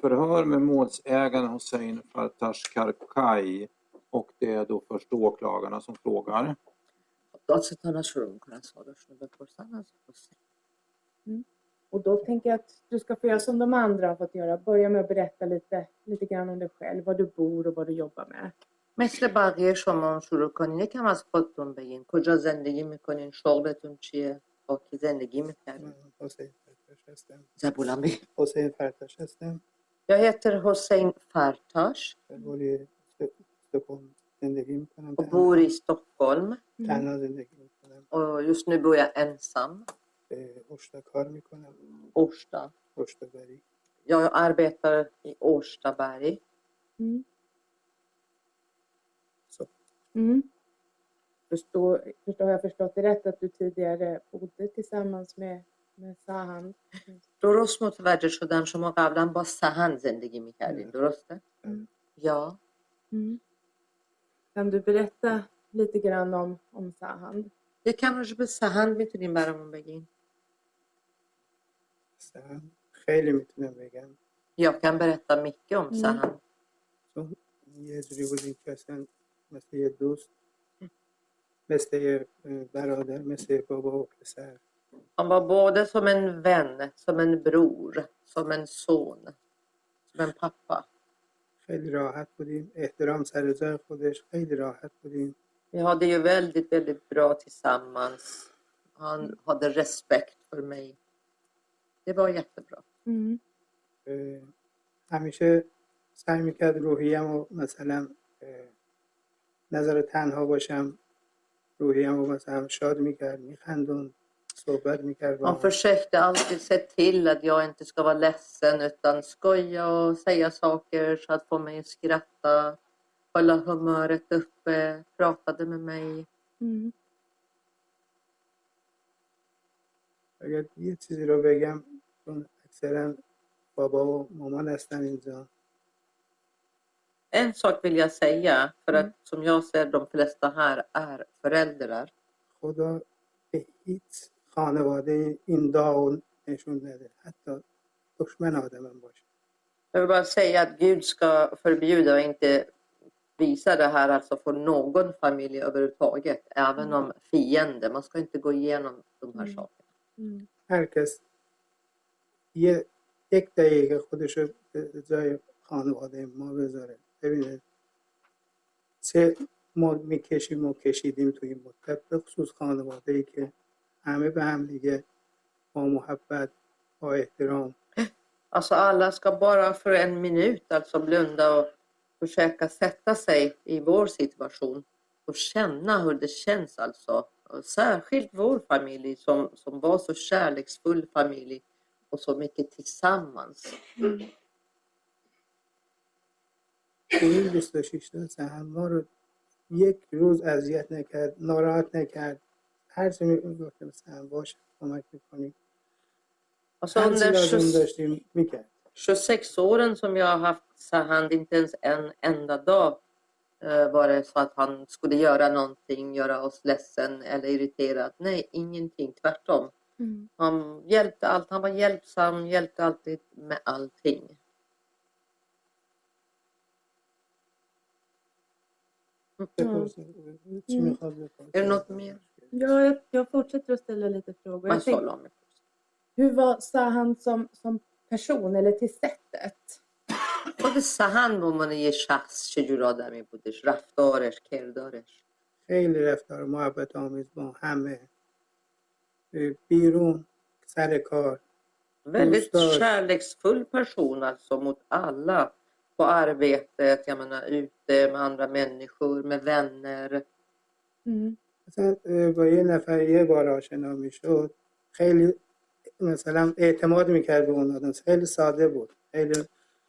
förhör med målsägaren Hossein Fartash Karkay och det är då först åklagarna som frågar. دادستان از شروع میکنن سوالاشون رو بپرسن از حسین Och då tänker jag att du ska få göra som de andra har fått göra. Börja med att berätta lite, lite grann om dig själv, var du bor och vad du jobbar med. مثل بقیه شما هم شروع کنین یکم از خودتون بگین کجا زندگی میکنین شغلتون چیه با کی زندگی میکنین من حسین فرتاش هستم زبولم بگین حسین فرتاش هستم Jag heter Hossein Fartas. Och bor i Stockholm. Mm. Och just nu bor jag ensam. Årsta. Jag arbetar i Årstaberg. Mm. Mm. Förstår, förstår jag förstått det rätt att du tidigare bodde tillsammans med Sahan? درست متوجه شدم شما قبلا با سهن زندگی می‌کردین درسته؟ Mm. Ja. Mm. Kan du berätta lite grann om, om Sahan? یکم راجع به سهن می‌تونین برامون بگین؟ مثلا خیلی می‌تونم بگم Jag kan berätta mycket om. چون یه جوری بودیم که اصلا مثل یه دوست مثل یه برادر مثل یه بابا و پسر Han var både som en vän, som en bror, som en son, som en pappa. خیلی راحت بودیم احترام سر جای خودش خیلی راحت بودیم Vi hade ju väldigt, väldigt bra tillsammans. Han hade respekt för mig. Det var jättebra. Mm. اه، همیشه سعی میکرد روحیم و مثلا اه، نظر تنها باشم روحیم رو مثلا شاد میکرد میخندون صحبت میکرد با Han من. försökte alltid se till att jag inte ska vara ledsen utan skoja och säga saker så att få mig att skratta. Hålla humöret uppe, pratade med mig. Mm. اگر یه چیزی رو بگم چون اکثرا بابا و مامان هستن اینجا En sak vill jag säga, för att Mm. som jag ser de flesta här är föräldrar. خدا به هیچ خانواده این داغ نشون نده حتی دشمن آدمم باشه Jag vill bara säga att Gud ska förbjuda och inte visa det här alltså för någon familj överhuvudtaget. Även om fiende. Man ska inte gå igenom de här Mm. sakerna. Mm. هر کس یه یک دقیقه خودش رو به جای خانواده ما بذاره ببینه چه ما میکشیم و کشیدیم توی این مدت به خصوص خانواده ای که همه به هم دیگه با محبت با احترام Alltså alla ska bara för en minut alltså blunda och försöka sätta sig i vår situation och känna hur det känns alltså. Och särskilt vår familj som, som var så kärleksfull familj och så mycket tillsammans. تو این 26 تا سهم ما رو یک روز اذیت نکرد ناراحت نکرد هر چی میگفتم سهم باشه کمک میکنی Alltså هر چی under لازم 20 داشتیم میکرد 26 åren som jag har haft Sahand, inte ens en enda dag eh, var det så att han skulle göra någonting, göra oss ledsen eller irriterad. Nej, ingenting. Tvärtom. Mm. Han hjälpte allt. Han var hjälpsam, hjälpte alltid med allting. بپرسید چی Mm. میخواد بپرسید Är det något mer? Ja, jag, jag fortsätter att ställa lite frågor. Men Jag så tänkte, långt. hur var Sahan som, som person eller till sättet? خود سهن به عنوان یه شخص چجور آدمی بودش رفتارش کردارش خیلی رفتار محبت آمیز با همه بیرون سر کار Väldigt Bostad. kärleksfull person alltså mot alla. På arbetet, jag menar ute med andra människor, med vänner. Mm. مثلا اه، با یه نفر یه بار آشنا میشد خیلی مثلا اعتماد میکرد به اون آدم خیلی ساده بود خیلی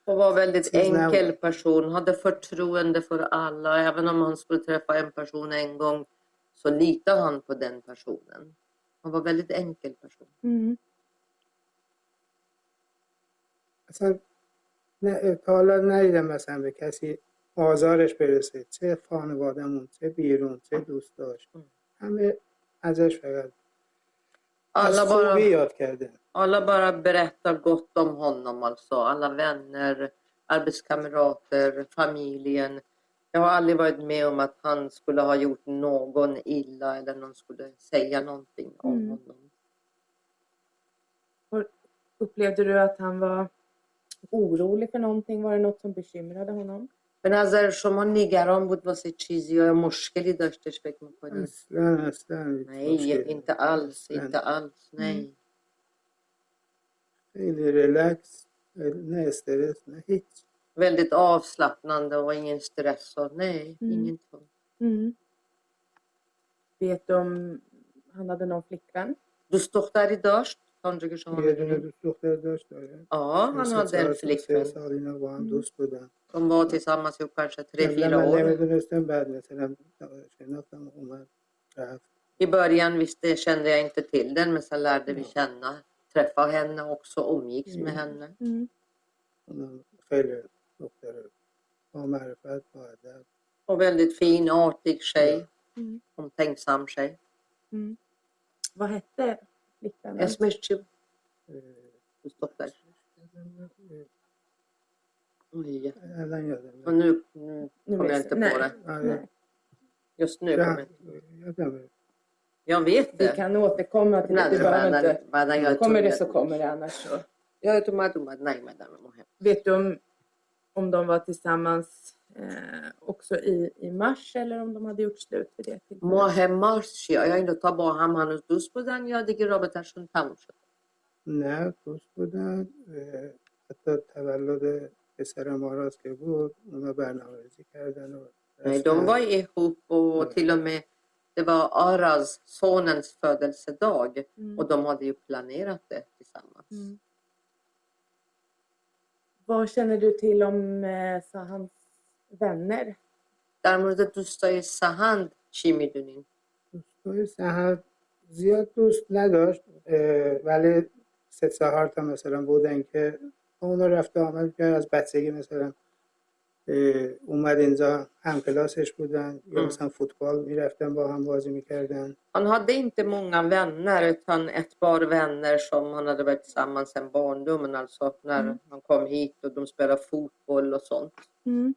Och var väldigt Snäll. enkel person, hade förtroende för alla. Även om han skulle träffa en person en gång så litade han på den personen. Han var väldigt enkel person. Mm. اصلا نه تا حالا ندیدم مثلا به کسی آزارش برسه چه خانوادهمون چه بیرون چه دوستاش Mm. همه ازش فقط از Alla خوبی bara, یاد کرده alla bara berättar gott om honom alltså. Alla vänner, arbetskamrater, familjen. Jag har aldrig varit med om att han skulle ha gjort någon illa eller någon skulle säga någonting om Mm. honom. Upplevde du att han var orolig för någonting? Var det något som bekymrade honom? به نظر شما نگران بود واسه چیزی یا مشکلی داشتش فکر میکنید؟ اصلا اصلا هیچ Nej, مشکلی inte alls, Nej. inte alls, nej. خیلی ریلکس نه استرس نه هیچ Väldigt avslappnande och ingen stress och nej, Mm. ingenting. Mm. Vet du om han hade någon flickvän? دوست دختری داشت تا اونجا که شما یه دونه میدونید دوست دختر داشت داره Ja, han سه hade en سال- سه flickvän. سال اینا با هم Mm. دوست بودن De var tillsammans i kanske tre, قبلا fyra من år. نمیدونستم بعد مثلا شناختم اومد رفت I början visste, kände jag inte till den, men sen lärde vi Ja. känna, träffa henne också, umgicks med Mm. henne. Mm. اونم خیلی دختر با معرفت با ادب Och väldigt fin, artig tjej, Mm. omtänksam tjej. Mm. Vad hette Liknande. Esmerçim. Mustafa. Lia. Och nu, nu kommer jag inte på det. Nej. Just nu kommer jag inte. Jag vet det. Vi kan återkomma till det. Du behöver inte... Kommer det så kommer det annars så. Vet du om, om de var tillsammans eh, också i, i mars eller om de hade gjort slut vid det tillfället? ماه مارس چیه؟ آیا این دوتا با هم هنوز دوست بودن یا دیگه رابطهشون تموم شد؟ نه دوست بودن اه، حتی تولد پسر ماراس که بود اونا برنامه‌ریزی کردن و Nej, de var ihop och till och med det var Aras, sonens födelsedag Mm. och de hade ju planerat det tillsammans. Mm. Vad känner du till om eh, Sahans vänner? در مورد دوستای سهند چی میدونین؟ دوستای سهر زیاد دوست نداشت اه، ولی سه چهار تا مثلا بودن که با اونا رفت و آمد کرد از بچگی مثلا اه، اومد اینجا هم کلاسش بودن یا Mm. مثلا فوتبال میرفتن با هم بازی میکردن Han hade inte många vänner utan ett par vänner som han hade varit tillsammans sedan barndomen, alltså när Mm. han kom hit och de spelade fotboll och sånt. Mm.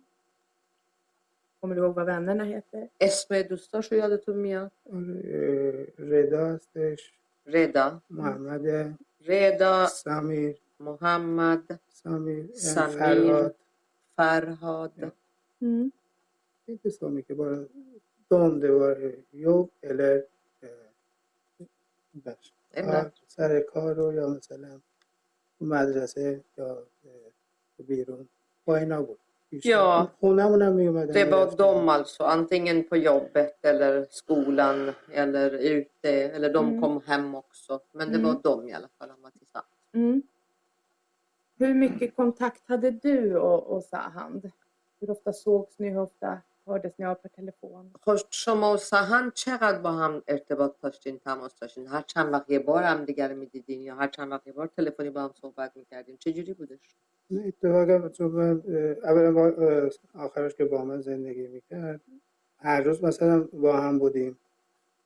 Kommer du ihåg vad vännerna heter? اسم دوستاشو یادتون میاد؟ رضا هستش ردا محمد ردا سمیر محمد سمیر سمیر. فرهاد فرهاد Mm. inte så mycket bara de det var jobb eller eh, بخش. Eller? سر کار و یا مثلا مدرسه یا بیرون با اینا بود Ja, hon hamnade med det var efter. de alltså. Antingen på jobbet eller skolan eller ute. Eller de mm. kom hem också. Men det mm. var de i alla fall han var tillsammans mm. Hur mycket kontakt hade du och, och Sahand? Hur ofta sågs ni? Hur ofta ni av per telefon? خب شما و سهن چقدر با هم ارتباط داشتین تماس داشتین؟ هر چند وقت یه بار هم دیگر می‌دیدین یا هر چند وقت یه بار تلفنی با هم صحبت می‌کردین؟ چه جوری بودش؟ نه اتفاقا چون من اه، اولا آخرش که با من زندگی می‌کرد هر روز مثلا با هم بودیم.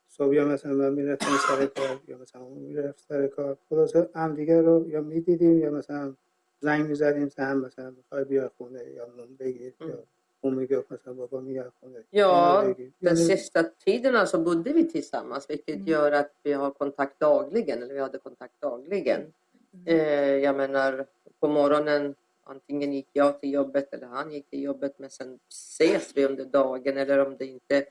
صبح یا مثلا من می‌رفتم سر کار یا مثلا اون می‌رفت سر کار. خلاصه هم دیگه رو یا می‌دیدیم یا مثلا زنگ می‌زدیم هم مثلا می‌خوای بیا خونه یا نون بگیر. یا Ja, den sista tiden alltså bodde vi tillsammans vilket gör att vi har kontakt dagligen, eller vi hade kontakt dagligen. Mm. Eh, jag menar, på morgonen antingen gick jag till jobbet eller han gick till jobbet men sen ses vi under dagen eller om det inte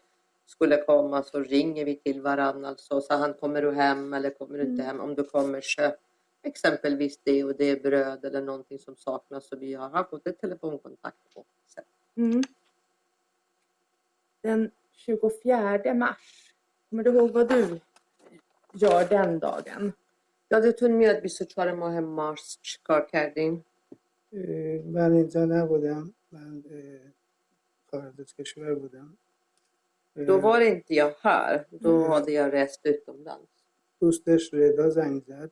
skulle komma så ringer vi till varandra. Alltså, så han kommer du hem eller kommer du inte hem? Om du kommer köp exempelvis det och det bröd eller någonting som saknas. Så vi har haft både telefonkontakt och sätt. Mm. Den 24 mars, kommer du ihåg vad du gör den dagen? یادتون میاد 24 ماه مارس چیکار کردیم؟ اه، من اینجا نبودم من اه، خارج از کشور بودم اه، Då var inte jag här. Då Mm. hade jag rest utomlands. دوستش رضا زنگ زد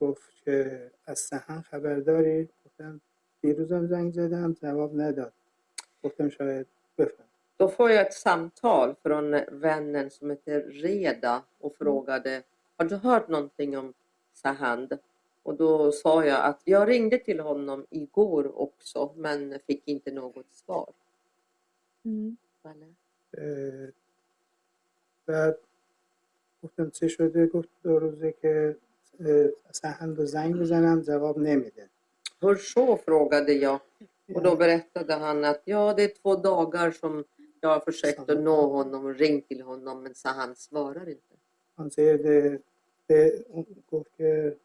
گفت که از سهن خبر داری گفتم دیروزم زنگ زدم جواب نداد گفتم شاید بفهم Då får jag ett samtal från vännen som heter Reda och frågade Har du hört någonting om Sahand? Och då sa jag att jag ringde till honom igår också men fick inte något svar. Mm. Vale. اه، بعد گفتم چه شده گفت دو روزه که اه، سهن رو زنگ بزنم جواب نمیده Hur så? frågade jag. Och då berättade han att ja, det är två dagar som jag har försökt att nå honom och ringt till honom men Sahand svarar inte. Han säger det, det گفت که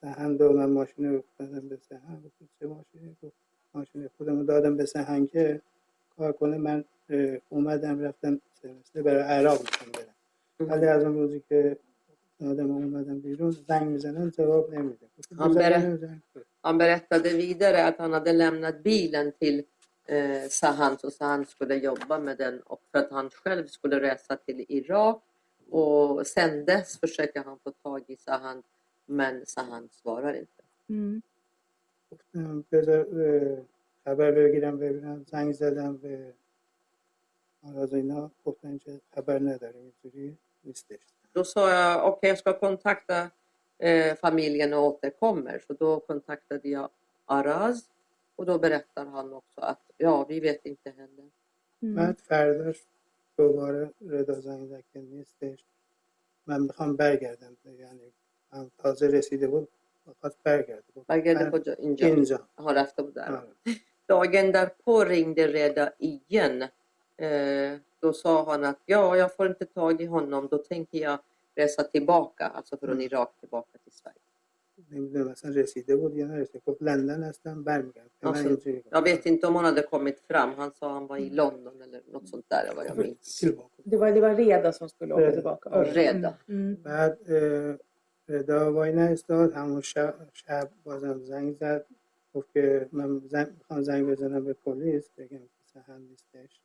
سهن دو من ماشین رو دادم به سهن گفت چه ماشینی گفت ماشین خودم رو دادم به سهن که کار کنه من اه، اومدم رفتم سمستر برای عراق میخوام برم ولی از اون روزی که دادم و اومدم بیرون زنگ میزنم جواب نمیده گفت Han بزن berätt- بزنم زنگ کن. Han berättade vidare att han hade lämnat bilen till eh, Sahan så Sahan skulle jobba med den och för att han själv skulle resa till Irak. Och sen dess försöker han få tag i Sahan men Sahan svarar inte. Mm. گفتم بذار اه، خبر بگیرم ببینم زنگ زدم به آراز اینا گفتن که خبر نداریم اینجوری نیستش Då sa jag okej jag ska kontakta eh, familjen och återkommer. Så då kontaktade jag Araz och då berättar han också att ja vi vet inte heller. Mm. بعد فرداش دوباره رضا زنگ زد که نیستش من میخوام برگردم یعنی هم تازه رسیده بود میخواست برگرده گفت Bagade من på Inja اینجا har haft dem där. آره. Dagen därpå ringde Reda igen. Eh, då sa han att ja, jag får inte tag i honom. Då tänker jag resa tillbaka, alltså från Mm. Irak tillbaka till Sverige. نمیدونم اصلا رسیده بود یا نرسیده گفت لندن هستم برمیگردم من Alltså, اینجوری گفتم. Jag vet inte om han hade kommit fram. Han sa han var i London eller något sånt där vad jag minns. tillbaka Det, var, det var Reda som skulle åka Reda. tillbaka? Ja, Reda. Mm. بعد اه، رضا وای نایستاد همون شب, شب بازم زنگ زد گفت که من زنگ میخوام زنگ بزنم به پلیس بگم که سهن نیستش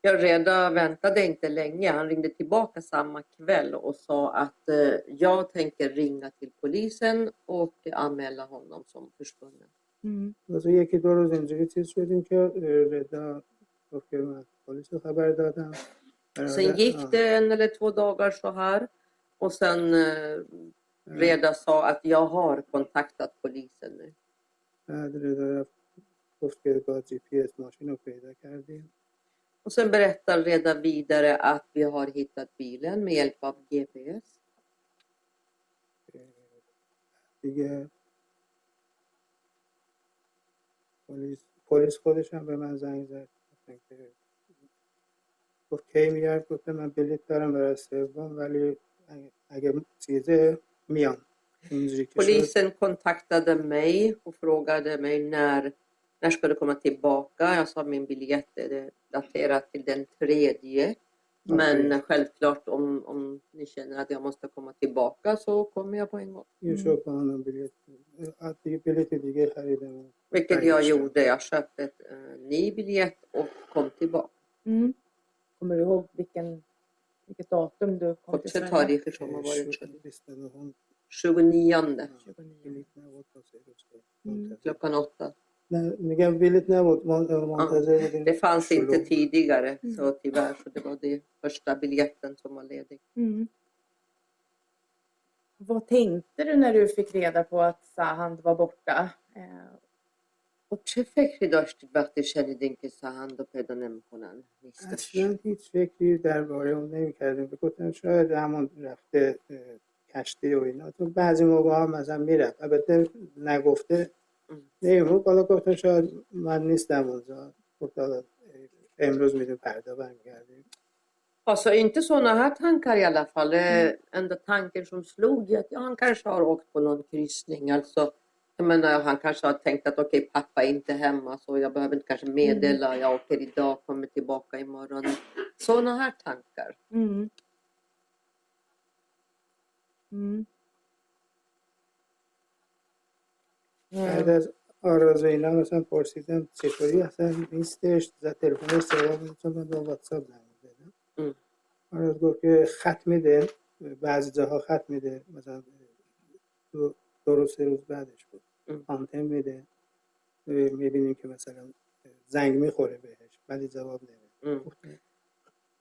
Ja, Reda väntade inte länge. Han ringde tillbaka samma kväll och sa att eh, jag tänker ringa till polisen och anmäla honom som försvunnen. Mm. واسه یکی دو روز اینجوری چیز شدیم که اه، رضا گفت که من پلیس رو خبر دادم Sen برادر- gick آه. det en eller två dagar så här och sen eh, Reda sa att jag har kontaktat polisen nu. بعد رضا رفت گفت که با جی پی اس ماشین رو پیدا کردیم Och sen berättar Reda vidare att vi har hittat bilen med hjälp av GPS. اه، دیگه پلیس پلیس خودش هم به من زنگ زد گفتن که گفت کی میاد گفتم من بلیط دارم برای سوم ولی اگه- اگه چیزه میام اینجوری که شد Polisen kontaktade mig och frågade mig när, när ska du komma tillbaka? Jag sa min biljett är daterad till den tredje. Men okay. självklart om, om ni känner att jag måste komma tillbaka så kommer jag på en gång. Mm. Köper en biljett. Biljetten ligger här i den. Vilket jag gjorde. Jag köpte en eh, ny biljett och kom tillbaka. Mm. Kommer du ihåg vilken, vilket datum du kom och till Sverige? Tariq, som har varit 29. 29. Mm. Klockan åtta. نه میگم بلیط نبود من- منتظر بودیم Det fanns inte شلوغ. tidigare Mm. så tyvärr så det var det första biljetten som var ledig. Mm. Vad tänkte du när du fick reda på att Sahand var borta? Eh, خب چه فکری داشتید وقتی شنیدین که سهند و پیدا نمیکنن نیستش اصلا هیچ فکری درباره اون نمیکردیم گفتم شاید همون رفته اه، کشتی و اینا تو بعضی موقع هم مثلا میرفت البته نگفته ام. نمیمون بالا گفتم شاید من نیستم اونجا گفت حالا، اه، امروز میریم فردا برمیگردیم Alltså inte sådana här tankar i alla fall. Mm. Enda tanken som slog är att ja, han kanske har åkt på någon kryssning. Alltså, jag menar, han kanske har tänkt att okej, pappa är inte hemma så jag behöver inte kanske meddela. Jag åker idag, kommer tillbaka imorgon. Sådana här tankar. mm. Mm. بعد از آراز اینا مثلا پرسیدم چطوری اصلا نیستش زد جواب نداد، چون من با واتساپ زنگ زدم. آراز گفت که خط میده بعضی جاها خط میده مثلا دو, دو روز سه روز بعدش بود. آنتن میده می‌بینیم که مثلا زنگ می‌خوره بهش ولی جواب نمیده.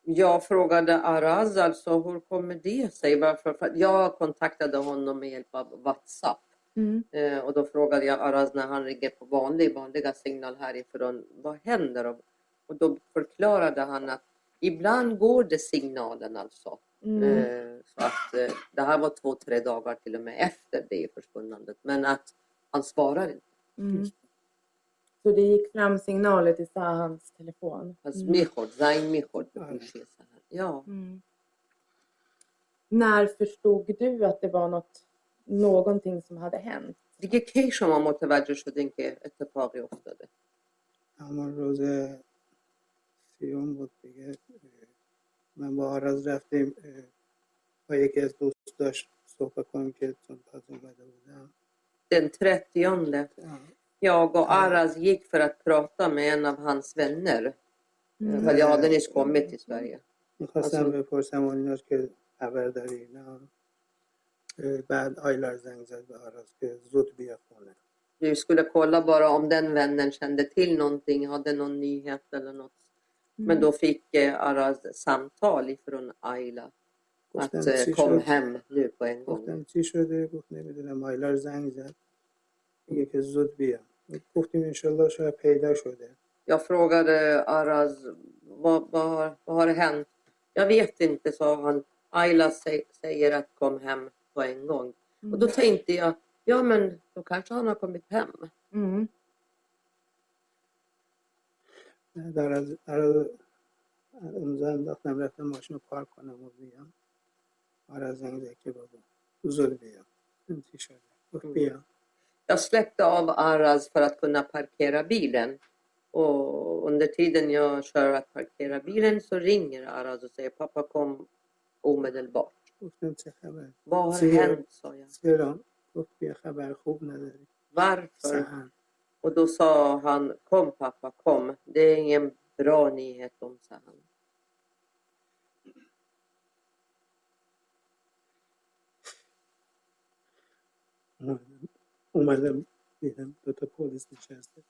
Jag frågade Araz alltså hur kommer det sig? Varför? För jag kontaktade honom med hjälp av WhatsApp. Mm. Eh, och då frågade jag Araz när han ringer på vanlig, vanliga signal härifrån, vad händer? Och, och då förklarade han att ibland går det signalen alltså. Mm. Eh, så att eh, det här var två, tre dagar till och med efter det försvunnandet. Men att han svarar inte. Mm. Så det gick fram signaler till Sahans telefon? Alltså Mm. Mihod, Zain Mihod. Ja. Ja. Mm. När förstod du att det var något, någonting som hade hänt? دیگه کی شما متوجه شدین که اتفاقی افتاده اما روز سیوم بود دیگه من با آراز رفتیم اه، با یکی از دوستاش صحبت کنیم که چون تازه اومده بودم Den 30 اه، jag och Araz gick för att prata med en av hans vänner. Mm. För jag hade nyss kommit till Sverige. میخواستم از- بپرسم و ایناش که خبر داری اینا اه، بعد آیلار زنگ زد به آراز که زود بیا خونه Vi skulle kolla bara om den vännen kände till någonting, hade någon nyhet eller något. Men då fick eh, Araz samtal ifrån Ayla att گفتم eh, چی kom شد hem nu på en gång. گفتم چی شده گفت نمیدونم آیلار زنگ زد میگه که زود بیا گفتیم انشالله شاید پیدا شده Jag frågade Araz vad, vad, har, vad har hänt? Jag vet inte, sa han. Ayla sä- säger att kom hem på en gång. Och då tänkte jag, ja men då kanske han har kommit hem. Mm. در از در اونجا انداختم رفتم ماشین رو پارک کنم و بیام آره زنگ زد که بابا زود بیا این چی شده گفت بیا Jag släppte av Araz för att kunna parkera bilen. Och under tiden jag kör att parkera bilen så ringer Araz och säger pappa kom omedelbart. گفتم چه خبر Vad har Ser- hänt? sa jag. چرا گفت بیا خبر خوب نداری Varför? سهن Och då sa han kom pappa kom. Det är ingen bra nyhet om sa han. اومدم اومدم دیدم دو تا پلیس نشسته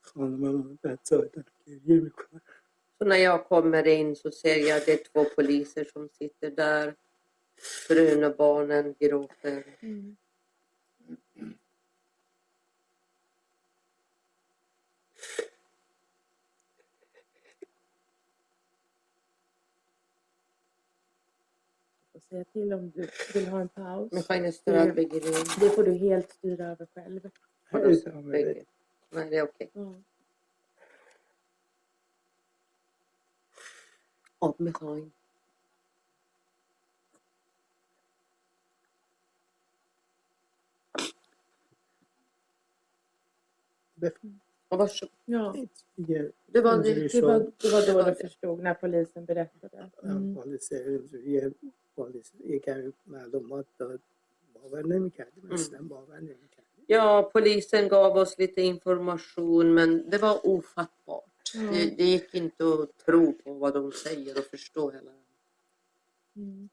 خانمم بچه دارم گریه میکنه så när jag kommer in så ser jag att det är två poliser som sitter där. Frun och barnen gråter. Mm. säga till om du vill ha en paus. Men kan Det får du helt styra över själv. Har du Nej, det är okej. Okay. Ja. آب میخواین؟ بفهم Ja, varsågod. Ja, دیگه Det var اینجوری det. det var, شد det var Det då var du det. förstod när polisen berättade. Mm. پلیس اینجوری پلیس یه کمی معلومات داد باور نمیکردیم اصلا باور نمیکردیم Ja, polisen gav oss lite information men det var ofattbart. Ja. Det, det gick inte att tro på vad de säger och förstå hela Mm.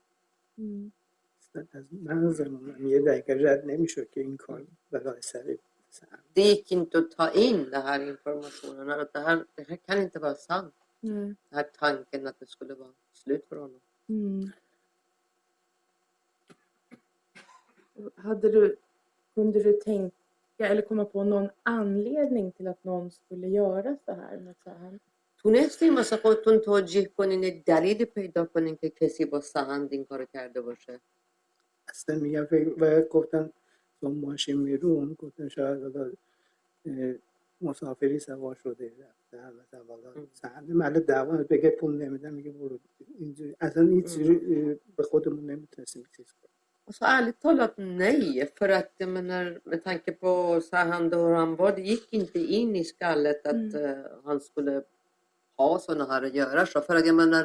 Mm. اصلا از مغزمون یه دقیقه رد نمیشد که این کار بلای سر سر Det gick inte att ta in den här informationen. Att det, här, det här kan inte vara sant. Nej. Den här tanken att det skulle vara slut för honom. Mm. Hade du, kunde du tänka eller komma på någon anledning till att någon skulle göra så här mot Sahan? تونستیم واسه خودتون توجیه کنین یه دلیلی پیدا کنین که کسی با سهند این کار کرده باشه اصلا میگم فکر و گفتن با ماشین میرون گفتن شاید مسافری سوار شده رفته مثلا حالا ام. سهند محل دعوا بگه پول نمیدم میگه برو اینجوری اصلا اه، به خودمون نمی‌تونستیم چیز کنیم Alltså ärligt talat nej, för att jag menar med tanke på Sahand och hur han var, det gick inte in i skallet att Mm. eh, han skulle ha sådana här att göra så. För att jag menar,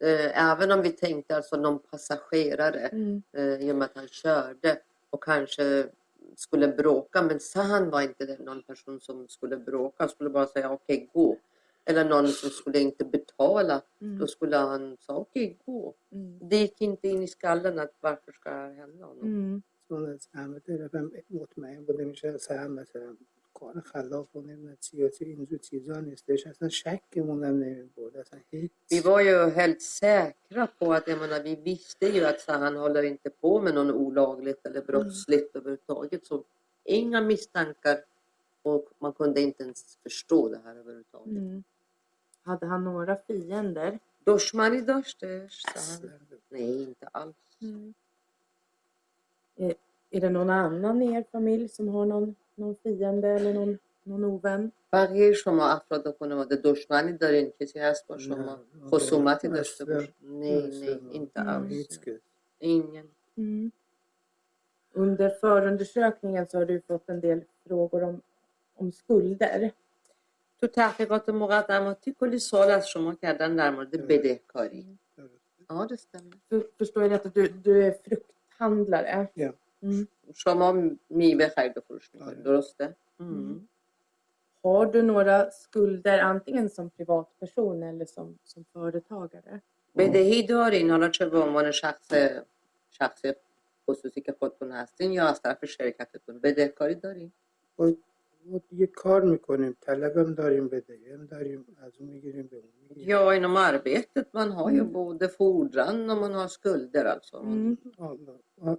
eh, även om vi tänkte alltså någon passagerare Mm. eh, i och med att han körde och kanske skulle bråka. Men Sahan var inte den, någon person som skulle bråka. Han skulle bara säga okej, gå. Eller någon som skulle inte betala. Mm. Då skulle han säga okej, gå. Mm. Det gick inte in i skallen att varför ska det här hända honom? Mm. چون از همه طرفم مطمئن بوده میشه سهم مثلا کار خلاق و نمیدونم چی و چی اینجور چیزا نیستش اصلا شکمون هم نمیبرد اصلا هیچ Vi var ju helt säkra på att, jag menar, vi visste ju att Sahan håller inte på med något olagligt eller brottsligt överhuvudtaget. Så inga misstankar och man kunde inte ens förstå det här överhuvudtaget. Mm. Hade han några fiender? Dushmani dashtesh, sa han. اصلا Nej, inte alls. Mm. Är, är det någon annan i er familj som har någon, någon fiende eller någon, någon ovän? بقیه شما افراد خانواده دشمنی دارین کسی هست با نه. شما خصومتی داشته اصلا. باشه nej nej inte Mm. alls هیچ کس ingen Mm. Under förundersökningen så har du fått en del frågor om, om skulder. تو تحقیقات مقدماتی کلی سوال از شما کردن در مورد بدهکاری ja det stämmer förstår jag rätt att du, du är frukthandlare? Ja. Mm. شما میوه خرید و فروش می‌کنید آره. درسته Mm. Har du några skulder antingen som privatperson eller som, som företagare? بدهی دارین حالا چه به عنوان شخص شخص خصوصی که خودتون هستین یا از طرف شرکتتون بدهکاری دارین ما دیگه کار میکنیم طلبم داریم بدهی هم داریم از اون میگیریم به اون میگیریم Ja, inom arbetet man har ju Mm. både fordran och man har skulder alltså. Mm.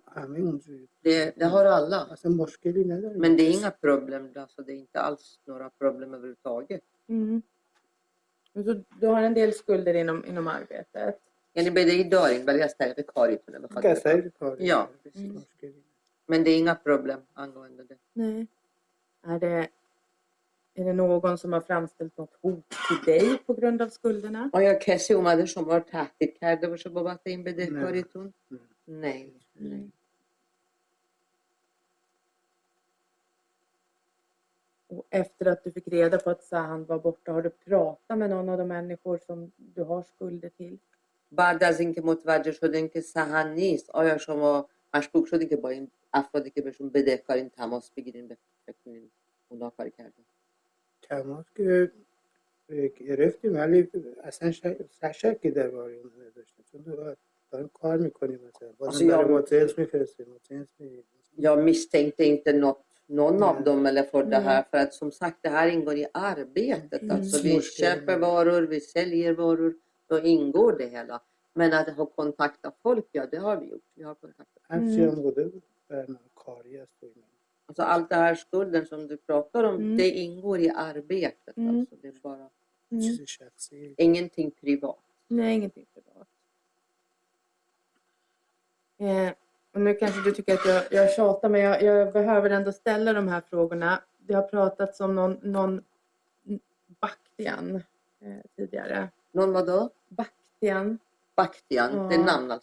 همه اونجوری Det, det har alla. اصلا مشکلی نداریم Men det är inga problem, alltså det är inte alls några problem överhuvudtaget. Mm. Och Så du har en del skulder inom, inom arbetet? یعنی بدهی دارین ولی از طریق کاریتونه بخواد بکنید. کسایی کاری Ja, نداره. precis. مشکلی Men det är inga problem angående det. Nej. Är det, är det någon som har framställt något hot till dig på grund av skulderna? آیا کسی اومده شما رو تهدید کرده باشه بابت این بدهکاریتون؟ نه. Nej. nej. Och efter att du fick reda på att Sahan var borta, har du pratat med någon av de människor som du har skulder till? بعد از اینکه متوجه شدین که سهن نیست آیا شما مشکوک شدی که با این افرادی که بهشون بدهکارین تماس بگیرین به فکر کنین اونا کاری کردن تماس که گرفتیم ولی اصلا شک- شکی درباره اون نداشتیم چون دو- داریم کار میکنیم مثلا Alltså, بازم برای jag- ما جنس میفرستیم ما جنس میگیریم Jag misstänkte inte något, någon av Nej. dem eller för det Nej. här för att som sagt det här ingår i arbetet. Mm. Alltså vi Småskaliga. köper varor, vi säljer varor, då ingår det hela. Men att ha kontaktat folk, ja det har vi gjort. Vi har kontaktat. Mm. Alltså allt det här skulden som du pratar om, mm. det ingår i arbetet. Mm. Alltså, det är bara mm. mm. ingenting privat. Nej, ingenting privat. Eh, och nu kanske du tycker att jag, jag tjatar, men jag, jag, behöver ändå ställa de här frågorna. Det har pratats om någon, någon Baktian eh, tidigare. Någon vadå? Baktian. بختیان به نام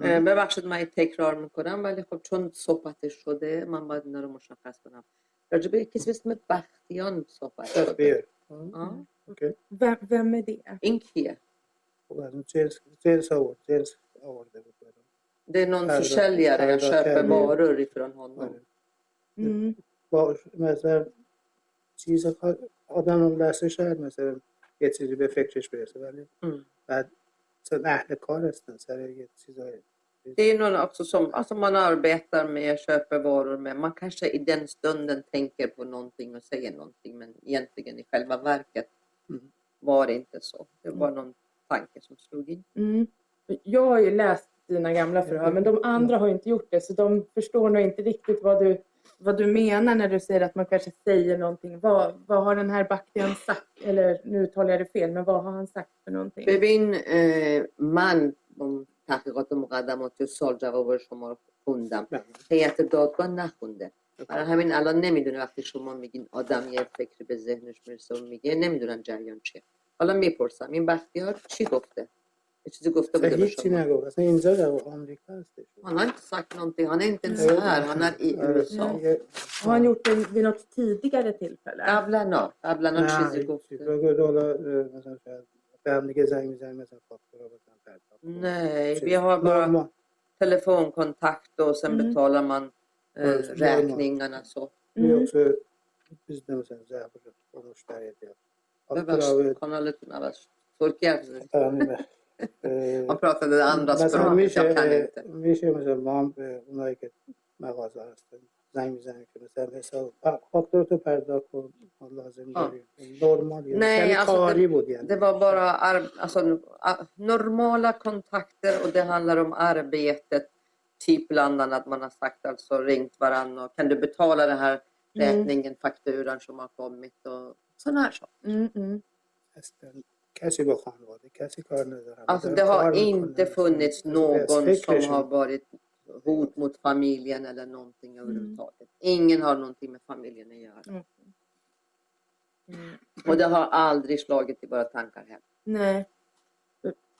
ببخشید من تکرار می‌کنم ولی خب چون صحبت شده من باید اینا رو مشخص کنم راجبه کسی اسم بختیان صحبت شده و و مدیه این کیه خب از اون چلس چلس آورد چلس آورده بود denonsicelli era köpa varor ifrån honom. مثلا چیز آدم اون لحظه شاید مثلا یه چیزی به فکرش برسه ولی بعد مثلا اهل کار هستن سر یه چیزای Det är någon också som alltså man arbetar med, köper varor med. Man kanske i den stunden tänker på någonting och säger någonting men egentligen i själva verket Mm. var det inte så. Det var någon tanke som slog in. Mm. Jag har ju läst dina gamla förhör, men de andra har ju inte gjort det, så de förstår nog inte riktigt vad du, vad du menar när du säger att man kanske säger någonting. Vad, vad har den här Baktian sagt? Eller nu talar jag det fel, men vad har han sagt för någonting? ببین من تحقیقات مقدماتی و سال جواب شما رو خوندم. هیئت دادگاه نخونده برای همین الان نمی‌دونه وقتی شما میگین آدم یه فکری به ذهنش می‌رسه و میگه نمی‌دونن جریان چیه حالا می‌پرسم این بختیار چی گفته چیزی گفته اصلا بوده به هیچی شما نگفت اصلا اینجا در آمریکا هستش Han har inte sagt någonting. Han är inte ens آره. här. Han är i آره. USA. یه- Har han gjort det vid något tidigare tillfälle? قبلا قبلا نه چیزی هیچی. گفته بگو حالا اه، مثلا شاید به هم دیگه زنگ میزنیم مثلا فاکتورا بزن پرداخت کن. Nej, چیز. vi har bara نورمال. telefonkontakt och sen Mm. betalar man eh, Ja, räkningarna. Så. Vi Mm. också bizde مثلا ضعف با مشتری داریم. Bebas, kanaletun avas. Turkiya. Han pratade det andra مثلا språket, jag kan میشه inte. میشه مثلا ما هم به اونایی که مغازه هستن زنگ میزنیم که مثلا حساب فاکتور تو پرداخت کن ما لازم Ja. داریم نرمال یعنی Nej, یعنی alltså کاری det, بود یعنی det var bara ar- alltså, a- normala kontakter och det handlar om arbetet. Typ bland annat man har sagt alltså ringt varandra och kan du betala den här räkningen, fakturan som har kommit och sådana här saker. Mm, mm. اصلا کسی با خانواده کسی کار نداره Alltså داره det کار har می‌کنه. inte funnits از någon som فکرشون. har varit hot mot familjen eller någonting överhuvudtaget. Ingen har någonting med familjen att göra. Mm. Mm. Och det har aldrig slagit i våra tankar heller. Nej.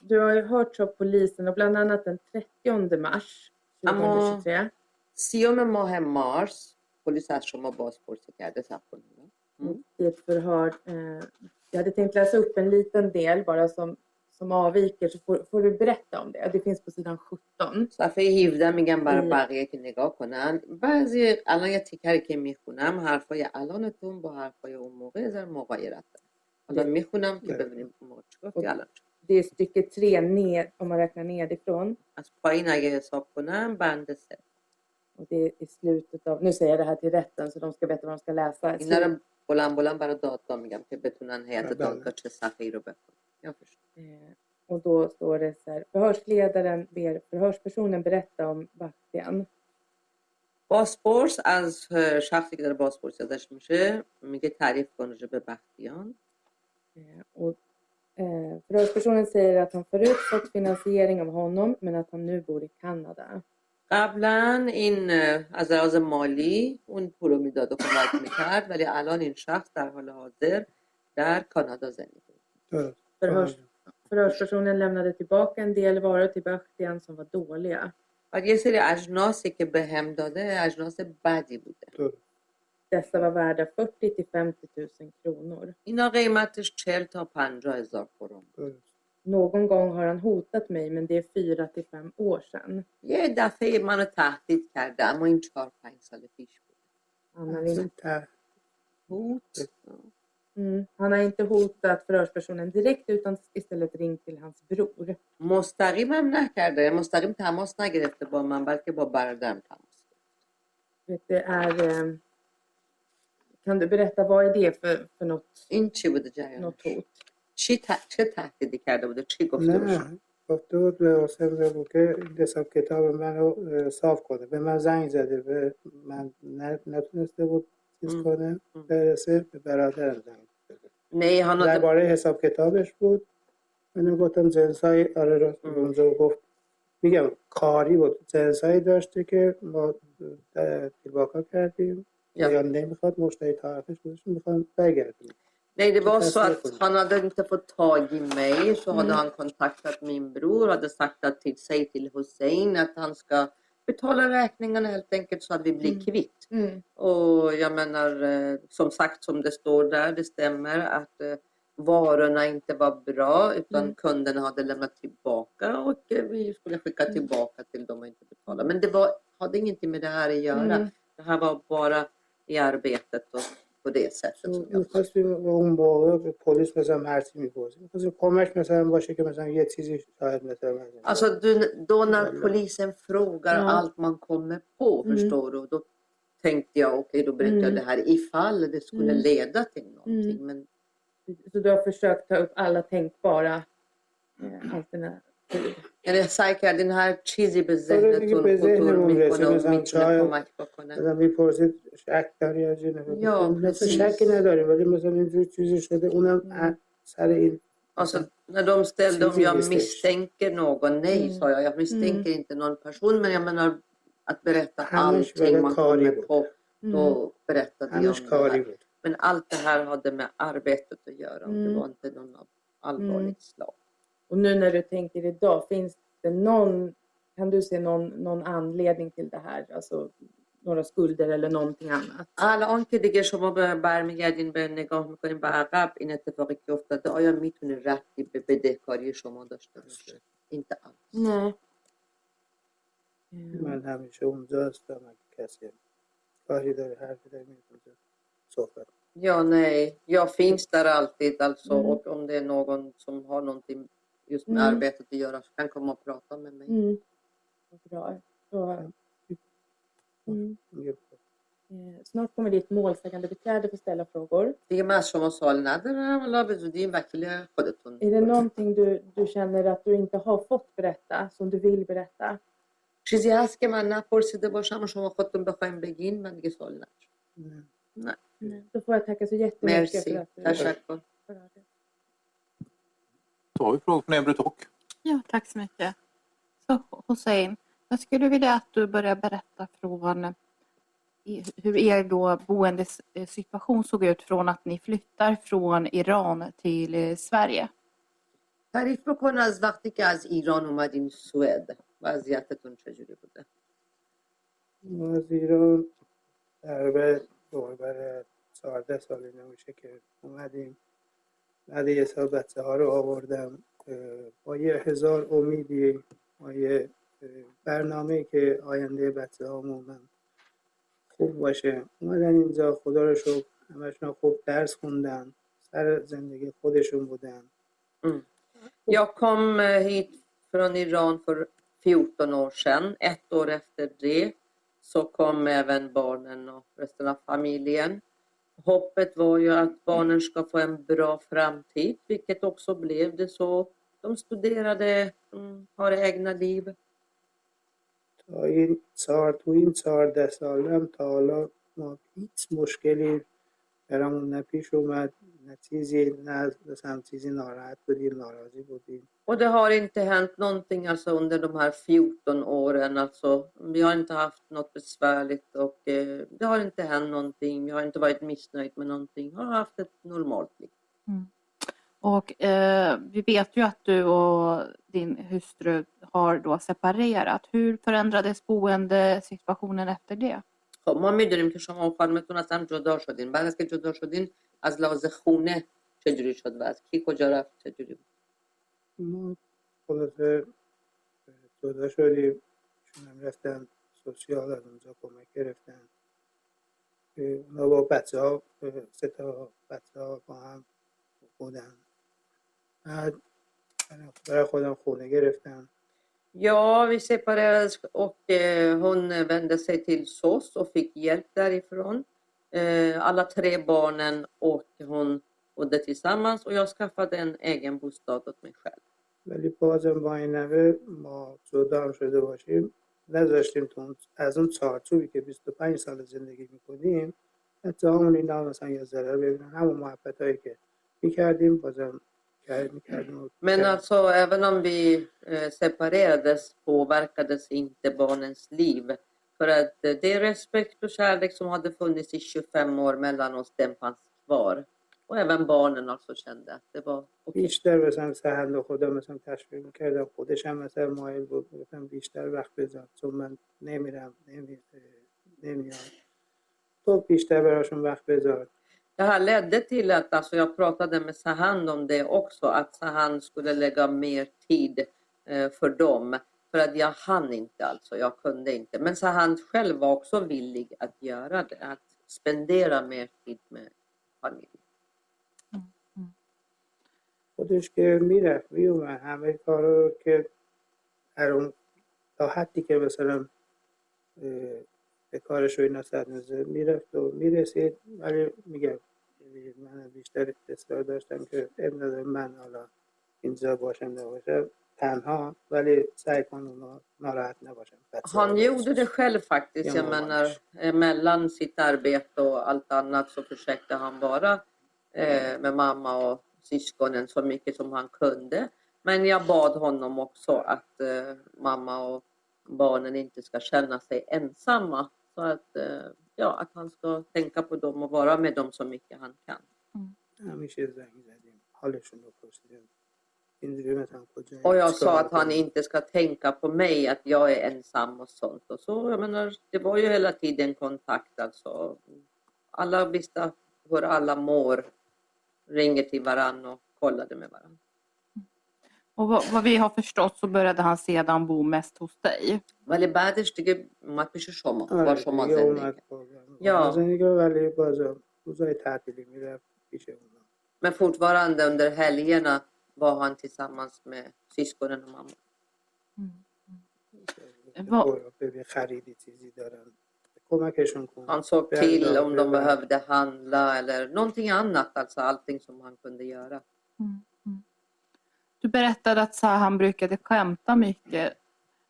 Du har ju hört av polisen och bland annat den 30 mars 2023. سیوم ماه مارس پلیس از شما بازپرسی کرده صبر کنید. Mm. i ett förhör. Eh, jag hade tänkt läsa upp en liten del bara som, som avviker så får, får du berätta om det. Det finns på sidan 17. صفحه 17 میگم برای Mm. بقیه که نگاه کنن بعضی الان یه تیکری که میخونم حرفای الانتون با حرفای اون موقع یه ذره مغایرت داره حالا میخونم که ببینیم اون موقع چی گفتی الان چی. Det är stycke 3 ned, om man räknar nedifrån. از پایین اگه حساب کنم بند سه Och det är i slutet av, nu säger jag det här till rätten så de ska veta vad de ska läsa. اینا رو بلند بلند برای دادگاه میگم که بتونن هیئت بله. دادگاه چه صفحه ای رو بخونن jag förstår. Eh, och då står det så här, förhörsledaren ber förhörspersonen berätta om Bastian. بازپرس از اه، شخصی که داره بازپرسی ازش میشه میگه تعریف کن راجع به بختیان Eh, och, eh, förhörspersonen säger att han förut fått finansiering av honom men att han nu bor i Kanada. قبلا این از لحاظ مالی اون پول رو می‌داد و کمک می‌کرد ولی الان این شخص در حال حاضر در کانادا زندگی می‌کنه. förhörspersonen lämnade tillbaka en del varor till Bastian som var dåliga. و یه سری اجناسی که به هم داده اجناس بدی بوده. Dessa var värda 40 till 50 000 kronor. اینا قیمتش 40 تا 50 هزار کرون. Någon gång har han hotat mig men det är 4 till 5 år sedan. یه دفعه منو تهدید کرده اما این 4 5 سال پیش بود Han har, in, ته- هوت mm, han har inte hotat förhörspersonen direkt utan istället ringt till hans bror. مستقیم هم نکرده مستقیم تماس نگرفته با من بلکه با برادرم تماس گرفته. Vet, Det är, eh, kan du berätta vad är det för, för något, این چی بوده جریانش något hot? چی ت... چه تهدیدی کرده بوده چی گفته نه گفته بود به حسین بود که حساب کتاب منو اه، صاف کنه به من زنگ زده به من نتونسته بود چیز. کنه. برسه به برادرم زنگ زده. درباره حساب کتابش بود من گفتم جنسای آره راست. اونجا گفت میگم کاری بود جنسایی داشته که ما اه، دیباکا کردیم. یا نمی‌خواد مشتری طرفش بودش می‌خوام برگردیم Nej, det var så att han hade inte fått tag i mig. Så hade Mm. han kontaktat min bror och hade sagt att till sig till Hussein att han ska betala räkningarna helt enkelt så att vi blir Mm. kvitt. Mm. Och jag menar, eh, som sagt som det står där, det stämmer att eh, varorna inte var bra utan Mm. kunderna hade lämnat tillbaka och eh, vi skulle skicka Mm. tillbaka till dem och inte betala. Men det var, hade ingenting med det här att göra. Mm. Det här var bara i arbetet och på det sättet som jag میخواستیم اون موقع به پلیس مثلا هرچی میپرسیم میخواستیم کمک مثلا باشه که مثلا یه چیزی شاید مثلا Alltså du, då när Eller- polisen frågar Ja. allt man kommer på, Mm. förstår du? Då tänkte jag, okej då berättar jag Mm. det här ifall det skulle Mm. leda till någonting. Mm. Men Så du har försökt ta upp alla tänkbara eh, alternativ? یعنی سعی کردین هر چیزی به آره دیگه، ذهنتون به خطور ذهنمون میکنه رسه. و مثلا میتونه شاید- کمک بکنه مثلا میپرسید شک داری یا چی یا، مثلا precis. شکی نداریم ولی مثلا اینجور چیزی شده اونم Mm. سر این Alltså, när de ställde om Precis, jag visst. misstänker någon, nej Mm. sa jag, jag misstänker inte någon person men jag menar att berätta Annars var allting det man Kari kommer بود. på, Mm. då berättade jag همش om det کاری här. بود Men allt det här hade med arbetet att göra och det Mm. var inte någon av allvarligt slag. Och nu när du tänker idag, finns det någon, kan du se någon, någon anledning till det här? Alltså några skulder eller någonting annat? الان که دیگه شما به برمیگردین به نگاه میکنین به عقب این اتفاقی که افتاده آیا میتونه ربطی به بدهکاری شما داشته باشه inte alls Nej. من همیشه اونجا هستم اگه کسی کاری داره حرفی داره میتونه صحبت Ja, nej, jag finns där alltid alltså Mm. och om det är någon som har någonting just med Mm. arbetet att göra så kan komma och prata med mig. Mm. Vad Bra. Så, mm. میگه Eh, Snart kommer ditt målsägande beträde få ställa frågor. دیگه من از شما سوال ندارم حالا به زودی این وکیل خودتون Är det någonting du, du känner att du inte har fått berätta, som du vill berätta? چیزی هست که من نپرسیده باشم و شما خودتون بخوایم بگین من دیگه سوال ندارم نه Nej. Då får jag tacka så jättemycket مرسی för att du تشکر berörde. Då har vi frågor från Ebro Talk. Ja, tack så mycket. Så Hussein, jag skulle vilja att du börjar berätta från i- hur er då boendesituation såg ut från att ni flyttar från Iran till eh, Sverige. تعریف بکن از وقتی که از ایران اومدین سوئد وضعیتتون چجوری بوده ما از ایران در دوربر 14 سال اینا میشه که اومدیم بعد سال بچه ها رو آوردم با یه هزار امیدی با یه برنامه که آینده بچه هامون خوب باشه اومدن اینجا خدا رو شکر همشون خوب درس خوندن سر زندگی خودشون بودن Jag kom hit från Iran för 14 år sedan. Ett år efter det så kom även barnen och resten av familjen. Hoppet var ju att barnen ska få en bra framtid, vilket också blev det så. De studerade, de har egna liv. تا این چهار تو این چهارده سالم تا حالا ما هیچ مشکلی برامون نه پیش اومد نه چیزی نه مثلا چیزی ناراحت بودیم ناراضی بودیم Och det har inte hänt någonting alltså under de här 14 åren. Alltså, vi har inte haft något besvärligt och eh, det har inte hänt någonting. Vi har inte varit missnöjd med någonting. Vi har haft ett normalt liv. Och eh, vi vet ju att du och din hustru har då separerat. Hur förändrades boendesituationen efter det? خب ما می‌دونیم که شما و خانمتون از جدا شدین. بعد از که جدا شدین از لحاظ خونه چجوری شد و از کی کجا رفت چجوری بود؟ ما خلاصه جدا شدیم. چون هم رفتن سوسیال از اونجا کمک گرفتن. اونا با بچه ها سه تا بچه ها با هم بودن. بعد برای خودم خونه گرفتم Ja, vi separerades och eh, hon vände sig till SOS och fick hjälp därifrån. Eh, alla tre barnen och hon bodde tillsammans och jag skaffade en egen bostad åt mig själv. ولی بازم با این نوه ما جدا هم شده باشیم نذاشتیم تو اون- از اون چارچوبی که 25 سال زندگی میکنیم حتی همون اینا مثلا یه ذره ببینن همون محبت هایی که میکردیم بازم کرد میکردیم Men alltså även om vi eh, separerades påverkades inte barnens liv. För att eh, det respekt och kärlek som hade funnits i 25 år mellan oss, den fanns kvar. Och även barnen alltså kände att det var okej. بیشتر مثلا سهند و خدا مثلا تشویق میکردم خودش هم مثلا مایل بود گفتم بیشتر وقت بذار چون من نمیرم نمی... نمیام تو بیشتر براشون وقت بذار Det här ledde till att alltså, jag pratade med Sahand om det också, att Sahand skulle lägga mer tid eh, för dem. För att jag hann inte alltså, jag kunde inte. Men Sahand själv var också villig att göra det, att spendera mer tid med familjen. خودش که میرفت میومد همه کارا رو که هر اون تا حدی که مثلا اه، به کارش و اینا سر نزد میرفت و میرسید ولی میگم من بیشتر اصرار داشتم که اب نداره من حالا اینجا باشم نباشم تنها ولی سعی کن اونا ناراحت نباشم بچه‌ها Han gjorde det själv faktiskt. Ja, Jag men menar, eh, mellan sitt arbete och allt annat så försökte han vara eh, med mamma och syskonen så mycket som han kunde. Men jag bad honom också att eh, mamma och barnen inte ska känna sig ensamma. Så att, eh, ja, att han ska tänka på dem och vara med dem så mycket han kan. Mm. Och jag sa att han inte ska tänka på mig, att jag är ensam och sånt. Och så, jag menar, det var ju hela tiden kontakt alltså. Alla visste hur alla mår, ringer till varandra och kollade med varandra. Och vad, vad vi har förstått så började han sedan bo mest hos dig. ولی بعدش دیگه اومد پیش شما با آره شما دیگه زندگی اومد کرد. با یا. زندگی رو ولی بازم روزای تعطیلی میرفت پیش اونا Men fortfarande under helgerna var han tillsammans med syskonen och mamma. Vad- برو ببین خریدی چیزی دارن کمکشون کن Han såg Ja, till ja, om de ja. behövde handla eller någonting annat, alltså allting som han kunde göra. Du berättade att Sahan brukade skämta mycket.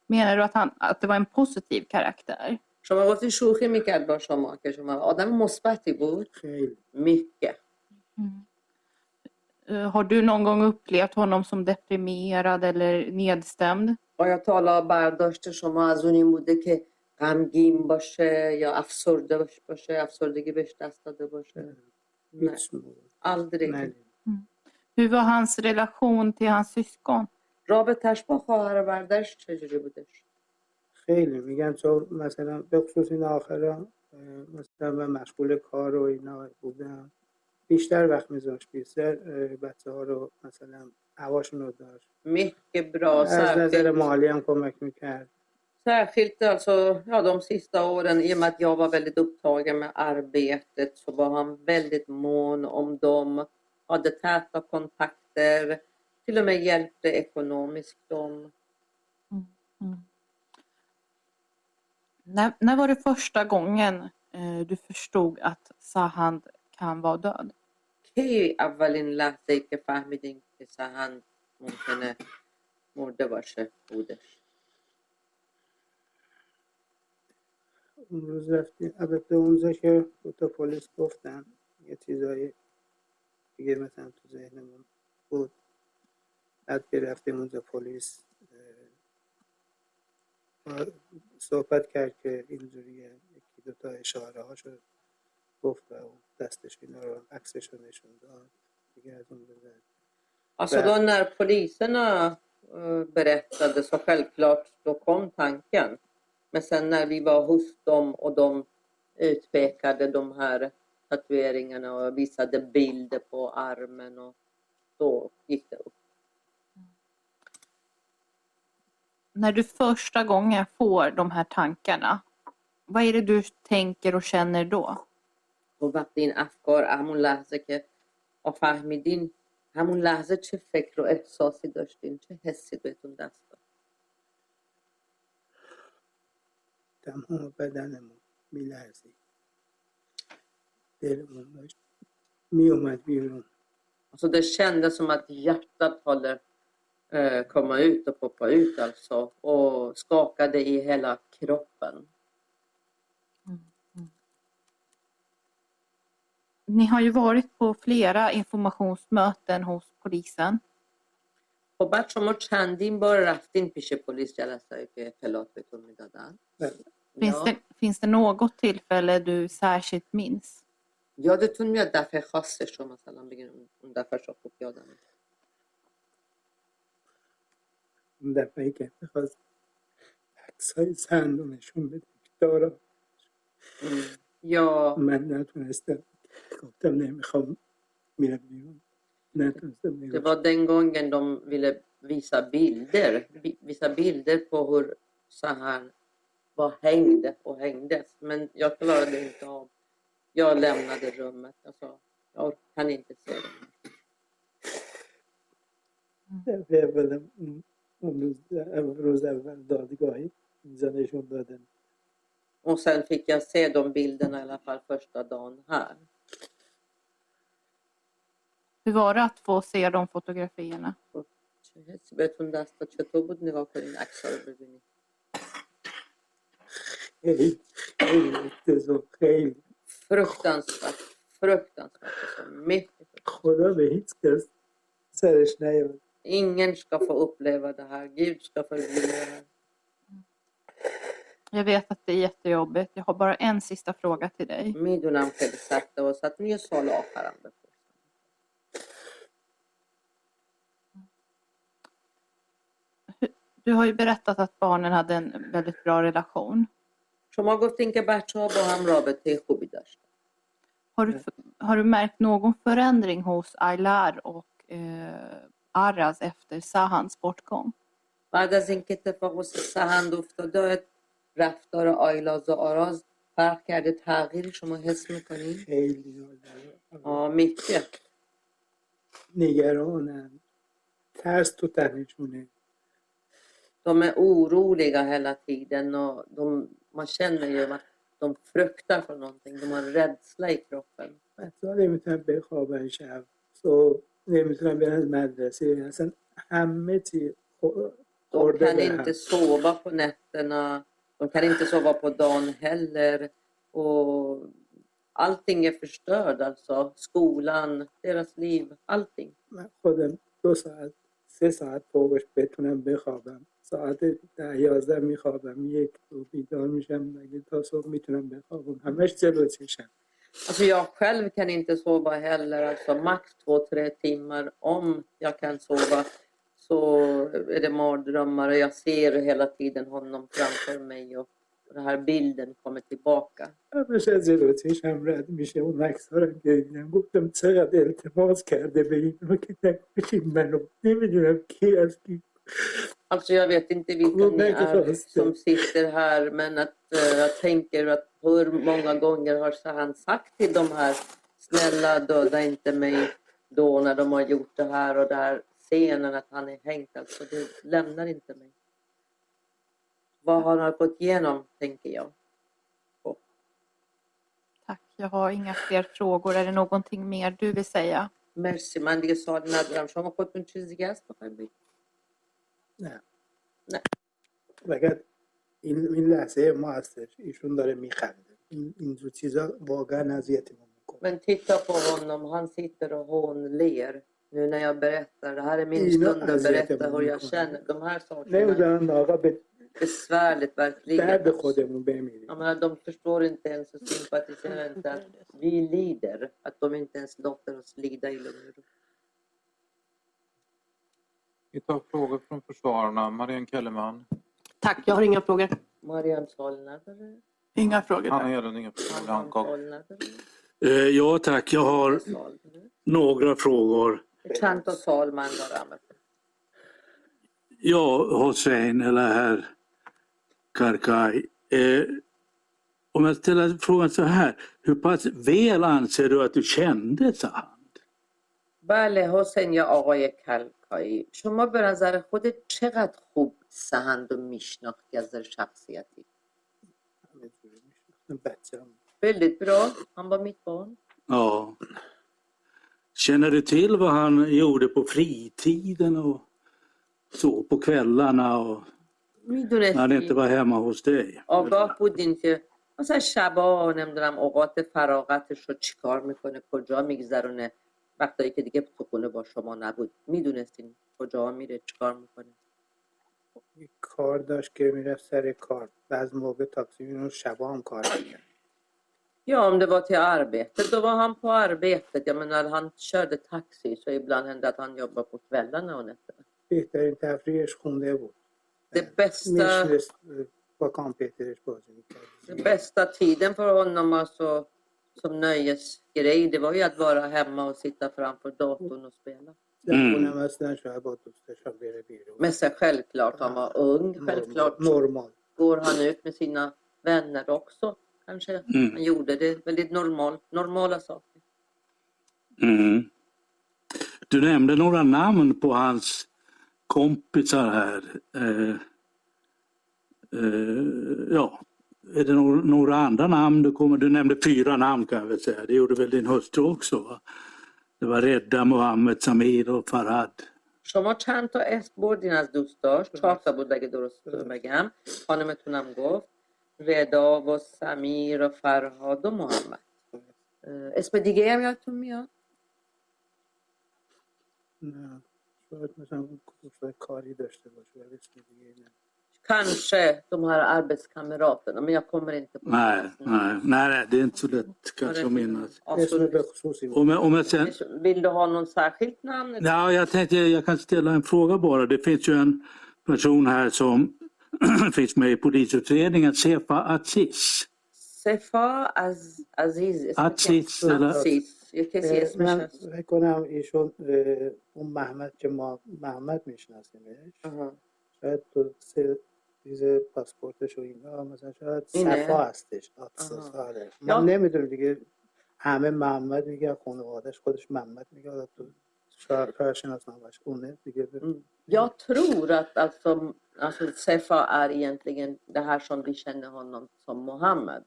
Menar du att, han, att det var en positiv karaktär? شما گفتین شوخی میکرد با شما که شما آدم مثبتی بود خیلی mycket. Eh, Har du någon gång upplevt honom som deprimerad eller nedstämd? آیا تا حالا برداشت شما از اون این بوده که غمگین باشه یا افسرده باش- باشه افسردگی بهش دست داده باشه هیچ موقع aldrig ندیدم. Hur var hans relation till hans syskon? رابطش با خواهر و برادرش چجوری بودش؟ خیلی. میگن چون مثلا به خصوص این آخرا مثلا من مشغول کار و اینا بودم. بیشتر وقت میذاشت. بیشتر بچه ها رو مثلا هواشون رو داشت. mycket bra از نظر särskilt, مالی هم کمک می‌کرد. särskilt alltså, ja, de sista åren i och med att jag var väldigt upptagen med arbetet så var han väldigt mån om dem hade täta kontakter till och med hjälpte ekonomiskt dem När, när var det första gången eh, du förstod att Sahand kan vara död? کی اولین لحظه ای که فهمیدین که سهند ممکنه مرده باشه بودش اون روز رفتیم البته اونجا که دو تا پلیس گفتن یه چیزایی دیگه مثلا تو ذهنمون بود. بعد که رفتیم اونجا پلیس صحبت کرد که اینجوریه یکی دو تا اشاره هاشو گفت و اون دستش اینا رو عکسش رو نشون داد. دیگه از اون بعد. Alltså då när poliserna berättade så självklart då kom tanken. Men sen när vi var hos dem och de utpekade de här tatueringarna och visade bilder på armen och då gick det upp. När du första gången får de här tankarna, vad är det du tänker och känner då? و وقتی این افکار همون لحظه که ما فهمیدین همون لحظه چه فکر و احساسی داشتین چه حسی بهتون دست داد تمام بدنمون میلرزید دلمون داشت میومد بیرون Alltså det kändes som att hjärtat håller eh, komma ut och poppa ut alltså och skakade i hela kroppen. Ni har ju varit på flera informationsmöten hos polisen. خب بعد شما چندین بار رفتین پیش پلیس جلسه هایی که اطلاعات بهتون میدادن بله. Finns, Ja. det, finns det något tillfälle du särskilt minns? یادتون میاد دفعه خاصش رو مثلا بگین اون- اون دفعه رو خوب یادم اون دفعه که میخواست عکس های سند رو نشون بده که دارم یا من نتونستم گفتم نمیخوام میرم بیرون نتونستم det نگاش var den gången de ville visa bilder, vi- visa bilder på hur så här var hängd och hängdes. Men jag klarade inte av. Jag lämnade rummet. Alltså, jag kan inte se det. دفعه اولم اون- اون روز, روز اول دادگاهی اینجا نشون دادن Och sen fick jag se de bilderna i alla fall första dagen här. Hur var det att få se de fotografierna? چه حسی بهتون دست داد چطور بود نگاه کنین عکس رو ببینید خیلی خیلی افتضاح خیلی fruktansvärt fruktansvärt alltså, mycket fruktansvärt. خدا به هیچ کس سرش نیاد ingen ska få uppleva det här Gud ska förbjuda det här Jag vet att det är jättejobbigt. Jag har bara en sista fråga till dig. میدونم خیلی سخته واسه یه سال آخرم بپرسم Du har ju berättat att barnen hade en väldigt bra relation. شما گفتین که بچه ها با هم رابطه خوبی داشتن Har du, har du märkt någon förändring hos Aylar och eh, Aras efter Sahans bortgång. بعد از اینکه اتفاق واسه سهند افتاده رفتار آیلاز و آراز فرق کرده تغییری شما حس میکنین؟ خیلی حال داره. Ja, mycket. نگرانن ترس تو تنشونه De är oroliga hela tiden och de, man känner ju att de fruktar för någonting. De har en rädsla i kroppen. حتی نمیتونن بخوابن شب صبح نمیتونن برن مدرسه اصلا همه چی خو- De خورده kan به هم. inte sova på nätterna. De kan inte sova på dagen heller. Och allting är förstört alltså. Skolan, deras liv, allting. من خودم دو ساعت سه ساعت فوقش بتونم بخوابم ساعت ده یازده میخوابم یک دو بیدار میشم مگه تا صبح میتونم بخوابم همش جلو چشم Alltså jag själv kan inte sova heller. Alltså max två, tre timmar. Om jag kan sova så är det mardrömmar och jag ser hela tiden honom framför mig och och den här bilden kommer tillbaka. همش از جلو چشم رد میشه اون عکس ها رو که دیدم گفتم چقدر التماس کرده به این که نکشین منو نمیدونم کی از کی Alltså jag vet inte vilka Vad ni märker är fast det? som sitter här men att eh, jag tänker att hur många gånger har han sagt till de här snälla döda inte mig då när de har gjort det här och den här scenen att han är hängt alltså det lämnar inte mig. Vad har han gått igenom tänker jag. Tack, jag har inga fler frågor. Är det någonting mer du vill säga? مرسی من دیگه سوالی ندارم شما خودتون چیز دیگه هست بخواید بگید نه نه. فقط این, این لحظه ما هستش ایشون داره میخنده این اینجور چیزا واقعا اذیتمون میکنه Men titta på honom, han sitter och hånler. Nu när jag berättar, det här är min Ina stund att berätta aziyetmon hur jag mikone. känner. De här sakerna نمیدونن آقا به är besvärligt verkligen. درد خودمون بمیریم Jag menar, de förstår inte ens och sympatiserar inte att vi lider. Att de inte ens låter oss lida i lugn och ro. Vi tar frågor från försvararna. Marianne Kellerman. Tack, jag har inga frågor. Marianne Solnader. Inga frågor. Hanna Tack. Hedlund, inga frågor. Annan Hancock. Solnader. Eh, Ja tack, jag har Solnader. några frågor. چند تا سوال من دارم. Ja, Hossein eller herr Karkaj. Eh, om jag ställer frågan så här, hur pass väl anser du att du kände Sahand? بله حسین یا آقای کلکایی شما به نظر خودت چقدر خوب سهند رو میشناختی از نظر شخصیتی Väldigt bra. Han var mitt barn. Ja. Känner du till vad han gjorde på fritiden och så på kvällarna och när han inte می‌دونستی var hemma hos dig? آگاه بودین که مثلا شبا نمی‌دونم اوقات فراغتش رو چیکار می‌کنه کجا میگذرونه وقتایی که دیگه تو خونه با شما نبود. می‌دونستین کجا میره چیکار می‌کنه. یک کار داشت که می‌رفت سر کار. بعض موقع تاکسی میرون شبا هم کار می‌کرد. Ja, om det var till arbetet, då var han på arbetet. Jag menar, han körde taxi, så ibland hände att han jobbade på kvällarna och nätterna. بهترین تفریحش خونده بود. Det bästa, با کامپیوترش بازی می‌کرد. Bästa tiden för honom alltså, som nöjesgrej, det var ju att vara hemma och sitta framför datorn och spela. Mm. Men sen självklart, han var ung, självklart går han ut med sina vänner också. Kanske mm. han gjorde det väldigt normal, normala saker. Mm. Du nämnde några namn på hans kompisar här. Eh, eh, ja, är det några, några andra namn du kommer? Du nämnde fyra namn kan jag väl säga. Det gjorde väl din hustru också? Va? Det var Redda, Mohammed, Samir och Farhad. شما چند تا اسم بردین از دوستاش چهار تا بود اگه درست بگم خانمتونم گفت ردا و سمیر و فرهاد و محمد اه، اسم دیگه هم یادتون میاد نه شاید مثلا دوستای کاری داشته باشه ولی اسم دیگه نه kanske de här arbetskamraterna men jag kommer inte på Nej, deras namn. nej, nej, det är inte så lätt kanske att minnas. اسم به Absolut. خصوصی بود Om jag, om jag sen, Vill du ha någon särskilt namn? ja, jag tänkte jag kan ställa en fråga bara. Det finns ju en person här som finns med i polisutredningen, Sefa Aziz. Sefa Az, Aziz. Aziz, eller- Aziz. یه کسی اه، اسمش من هست فکر کنم ایشون اه، اون محمد که ما محمد میشناسیمش آها. شاید تو سه چیز پاسپورتش و اینا مثلا شاید اینه؟ صفا هستش آتساس آها. آره یا- من نمیدونم دیگه همه محمد میگه خانوادش خودش محمد میگه حالا تو kärnshinadsnabbars onödigt mycket. Mm. Jag tror att alltså, alltså Sefa är egentligen det här som vi känner honom som Mohammed.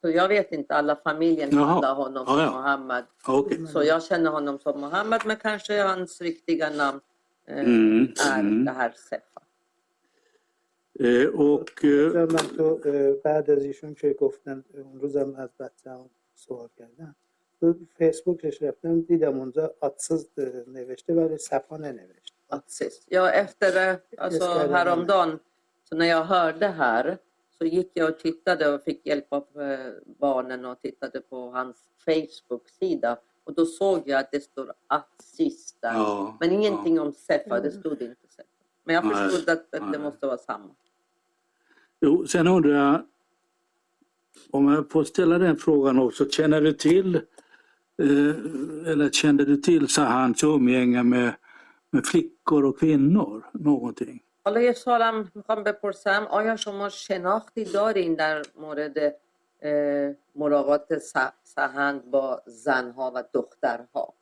Så jag vet inte, alla familjen Jaha. kallar honom Ja, som ja. Mohammed. Okej. Så jag känner honom som Mohammed men kanske hans riktiga namn eh, Mm, är mm. det här Sefa. Eh, och eh, مثلا من تو اه، بعد از ایشون که گفتن اون روزم از بچه هم سوال کردم تو فیسبوکش رفتم دیدم اونجا آتسز اه، نوشته ولی صفا ننوشت Att sist. Ja, efter eh, alltså, ska jag häromdagen, så när jag hörde här så gick jag och tittade och fick hjälp av eh, barnen och tittade på hans Facebook-sida. Och då såg jag att det står att sist där. ja, Men ingenting ja. om Sefa, det stod inte Sefa. Men jag Nej, förstod att, att det nej. måste vara samma. Jo, sen undrar jag om jag får ställa den frågan också. Känner du till eh, eller kände du till Sahans umgänge med, med flickor och kvinnor? Någonting? حالا یه سوالم میخوام بپرسم آیا شما شناختی دارین در مورد اه، ملاقات س- سهند با زنها و دخترها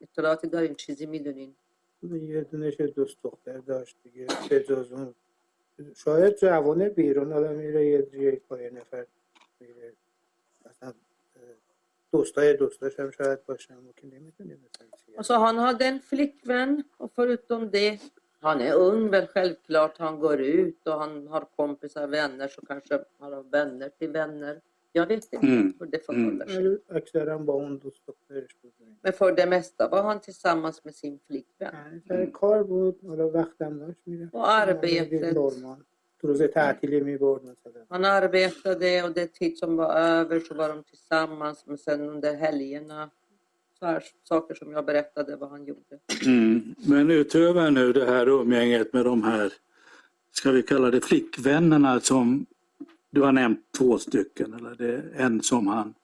اطلاعاتی دارین چیزی میدونین یه دونش دوست دختر داشت دیگه به جز اون شاید جوانه بیرون حالا میره یه جایی با یه نفر میره مثلا اه، دوستای دوستاش هم شاید باشن ما که نمیدونیم مثلا چیه. Och så han hade en flickvän och förutom det, han är ung väl självklart, han går ut och han har kompisar, vänner så kanske han har vänner till vänner. Jag vet inte mm. mm. hur det förhåller sig. Mm. Men för det mesta var han tillsammans med sin flickvän. Mm. Och arbetet. Han arbetade och det tid som var över så var de tillsammans men sen under helgerna så här saker som jag berättade vad han gjorde. Mm. Men utöver nu det här umgänget med de här, ska vi kalla det flickvännerna som du har nämnt två stycken, eller det är en som han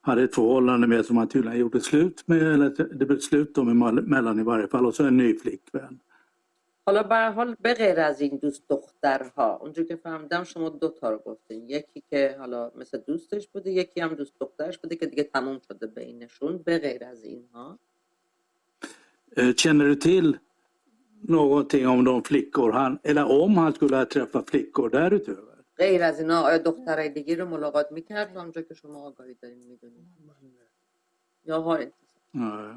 hade ett förhållande med som han tydligen gjorde slut med, eller det blev slut dem emellan i varje fall, och så en ny flickvän. حالا به هر حال به غیر از این دوست دخترها اونجور که فهمیدم شما دو تا رو گفتین یکی که حالا مثل دوستش بوده یکی هم دوست دخترش بوده که دیگه تموم شده بینشون به غیر از اینها Eh, Känner du till någonting om de flickor han, eller om han skulle ha träffat flickor därutöver? غیر از اینا آیا دخترای دیگه رو ملاقات میکرد اونجا که شما آگاهی دارین میدونین یا har inte Nej.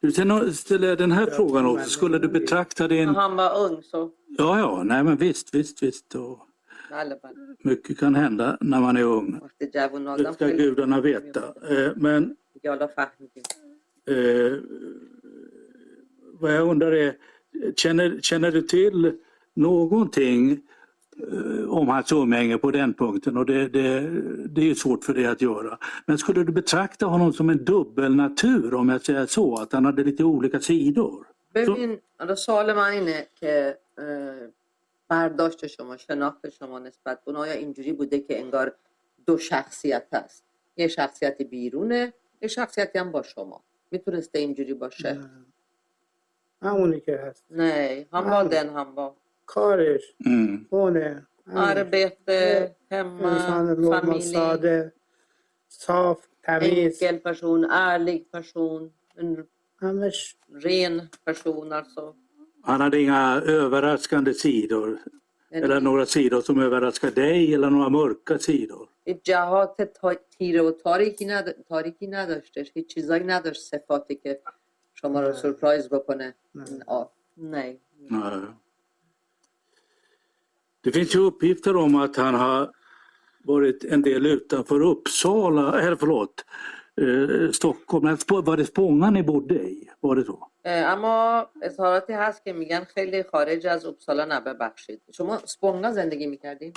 Du, sen ställer jag den här frågan också. Skulle du betrakta när din... han var ung så Ja, ja, nej men visst, visst, visst. Och بله بله mycket kan hända när man är ung. وقتی جوون Det آدم ska خیلی gudarna veta. Eh, Men دیگه حالا فهمیدیم eh, vad jag undrar är, känner, känner du till någonting eh, om hans umgänge på den punkten? Och det, det, det är ju svårt för dig att göra. Men skulle du betrakta honom som en dubbelnatur om jag säger så? Att han hade lite olika sidor? ببین حالا سوال من اینه که اه، برداشت شما شناخت شما نسبت به اون آیا اینجوری بوده که انگار دو شخصیت هست یه شخصیت بیرونه یه شخصیتی هم با شما میتونسته اینجوری باشه نه. همونی که هست نه هم با دن هم با کارش Mm. خونه همونش. arbete, hemma, انسان نرمال familj, ساده صاف تمیز enkel person, ärlig person, en همش ren person alltså. Han hade inga överraskande sidor. Eller några sidor som överraskar dig eller några mörka sidor. جهات تا- تیره و تاریکی, ند... تاریکی نداشتش هیچ چیزایی نداشت صفاتی که شما رو نه. سرپرایز بکنه نه. آه. nej Nej. Det finns ju uppgifter om att han har varit en del utanför Uppsala, eller förlåt, eh, Stockholm. Men Sp- Var det Spånga ni bodde i? Var det så? اه، اما اظهاراتی هست که میگن خیلی خارج از اپسالا نه ببخشید شما سپونگا زندگی میکردین؟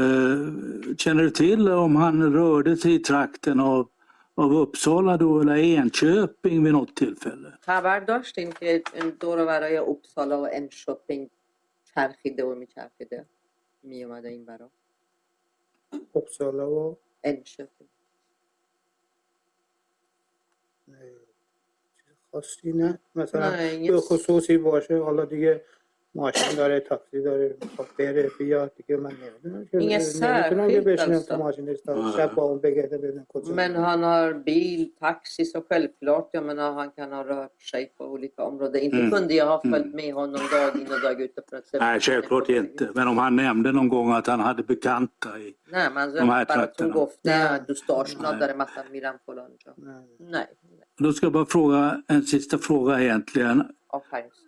Eh, Känner du till om han rörde sig i trakten av, av Uppsala då eller Enköping vid något tillfälle? خبر داشتین که این دور و برای اپسالا و انشوپینگ چرخیده و میچرخیده. میومده این برا اپسالا و چیز خاصی نه. مثلا به خصوصی باشه حالا دیگه ماشین داره تاکسی داره میخواد بره بیاد دیگه من نمیدونم که Inget نمیتونم که särskilt بشینم تو alltså. ماشینش تا شب با اون بگرده ببینم کجا Men han har bil, taxi, så självklart, jag menar, han kan ha rört sig på olika områden. Inte Mm. kunde jag ha följt Mm. med honom dag in och dag ut för att se Nej, vad han är självklart på väg. inte. Men om han nämnde någon gång att han hade bekanta i... نه من De här براتون trakterna. گفته نه. دوستاشونا Nej. داره مثلا میرم فلان جا نه نه Då ska jag bara fråga en sista fråga egentligen. آخرین سال Eh,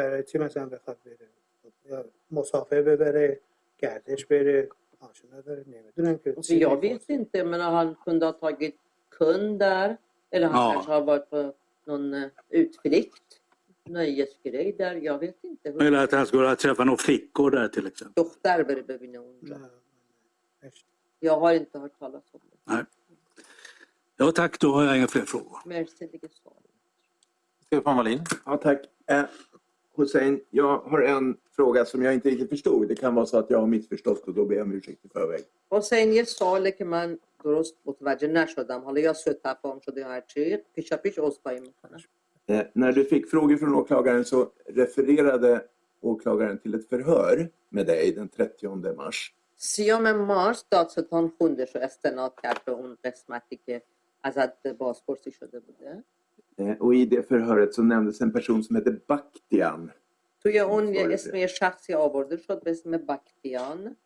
برای چی ببینم نمیدونم برای چی مثلا بخواد بره یا مسافر ببره گردش بره آشنا داره نمیدونم که För چی jag می‌خواد. vet inte, men han kunde ha tagit kund där. Eller han Ja. kanske har varit på någon eh, utflykt. Nöjesgrej där. Jag vet inte. Eller att han skulle ha träffat några flickor där till exempel? دختر بره ببینه اونجا. نه نه. Jag har inte hört talas om det. Ja tack, då har jag inga fler frågor. Merci ligger svar. Stefan Wallin. Ja, tack. Eh, Hussein, jag har en fråga som jag inte riktigt förstod. Det kan vara så att jag har missförstått och då ber jag om ursäkt i förväg. حسین یه سواله که من درست متوجه نشدم حالا یا سوء تفاهم شده یا هرچی پیشا پیش عذرخواهی میکنم Eh, när du fick frågor från åklagaren så refererade åklagaren till ett förhör med dig den 30 mars. سیام مارس دادستان خوندش و استناد کرد به اون قسمتی که ازت بازپرسی شده بوده Eh, och i det förhöret så nämndes en person som heter Bakhtian. توی اون یه آره. اسم یه شخصی آورده شد به اسم بکتیان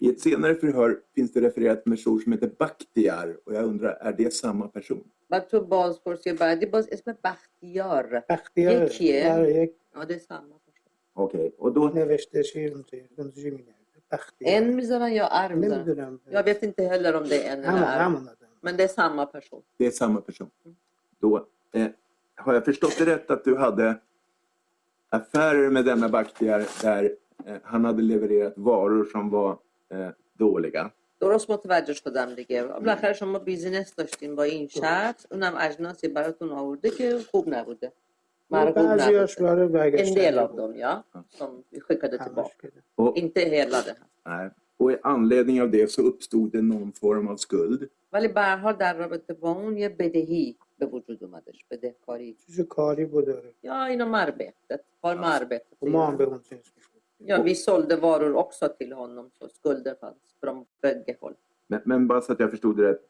I ett senare förhör finns det refererat en person som heter Bakhtiar och jag undrar, är det samma person? بعد تو بازپرسی بعدی باز اسم بختیار بختیار یکیه؟ آره، یک Ja, det är samma person. Okej, och då نوشته چی اونجا اونجا می‌نویسه. بختیار En میذارن یا ار میذارن نمیدونم Jag vet inte heller om det är en همون eller är. همون آدم Men det är samma person. det är samma person. Då, eh, har jag förstått det rätt att du hade affärer med denna Bakhtiar där eh, han hade levererat varor som var eh, dåliga? درست متوجه شدم دیگه بالاخره شما بیزینس داشتین با این شخص اونم اجناسی براتون آورده که خوب نبوده مرغوب بعضیاش نبوده برای En del av برگشتن dem ja, som vi skickade همش tillbaka. که نه. Och, Inte hela det här. nej. och i anledning av det så uppstod det någon form av skuld. ولی به هر حال در رابطه با اون یه بدهی به وجود اومدش بدهکاری چیز کاری بود داره Ja, inom arbetet. Har med arbetet و att ما هم به göra. اون جنس می‌شدیم. Ja, vi sålde varor också till honom så skulder fanns från bägge håll. Men, men bara så att jag förstod det rätt.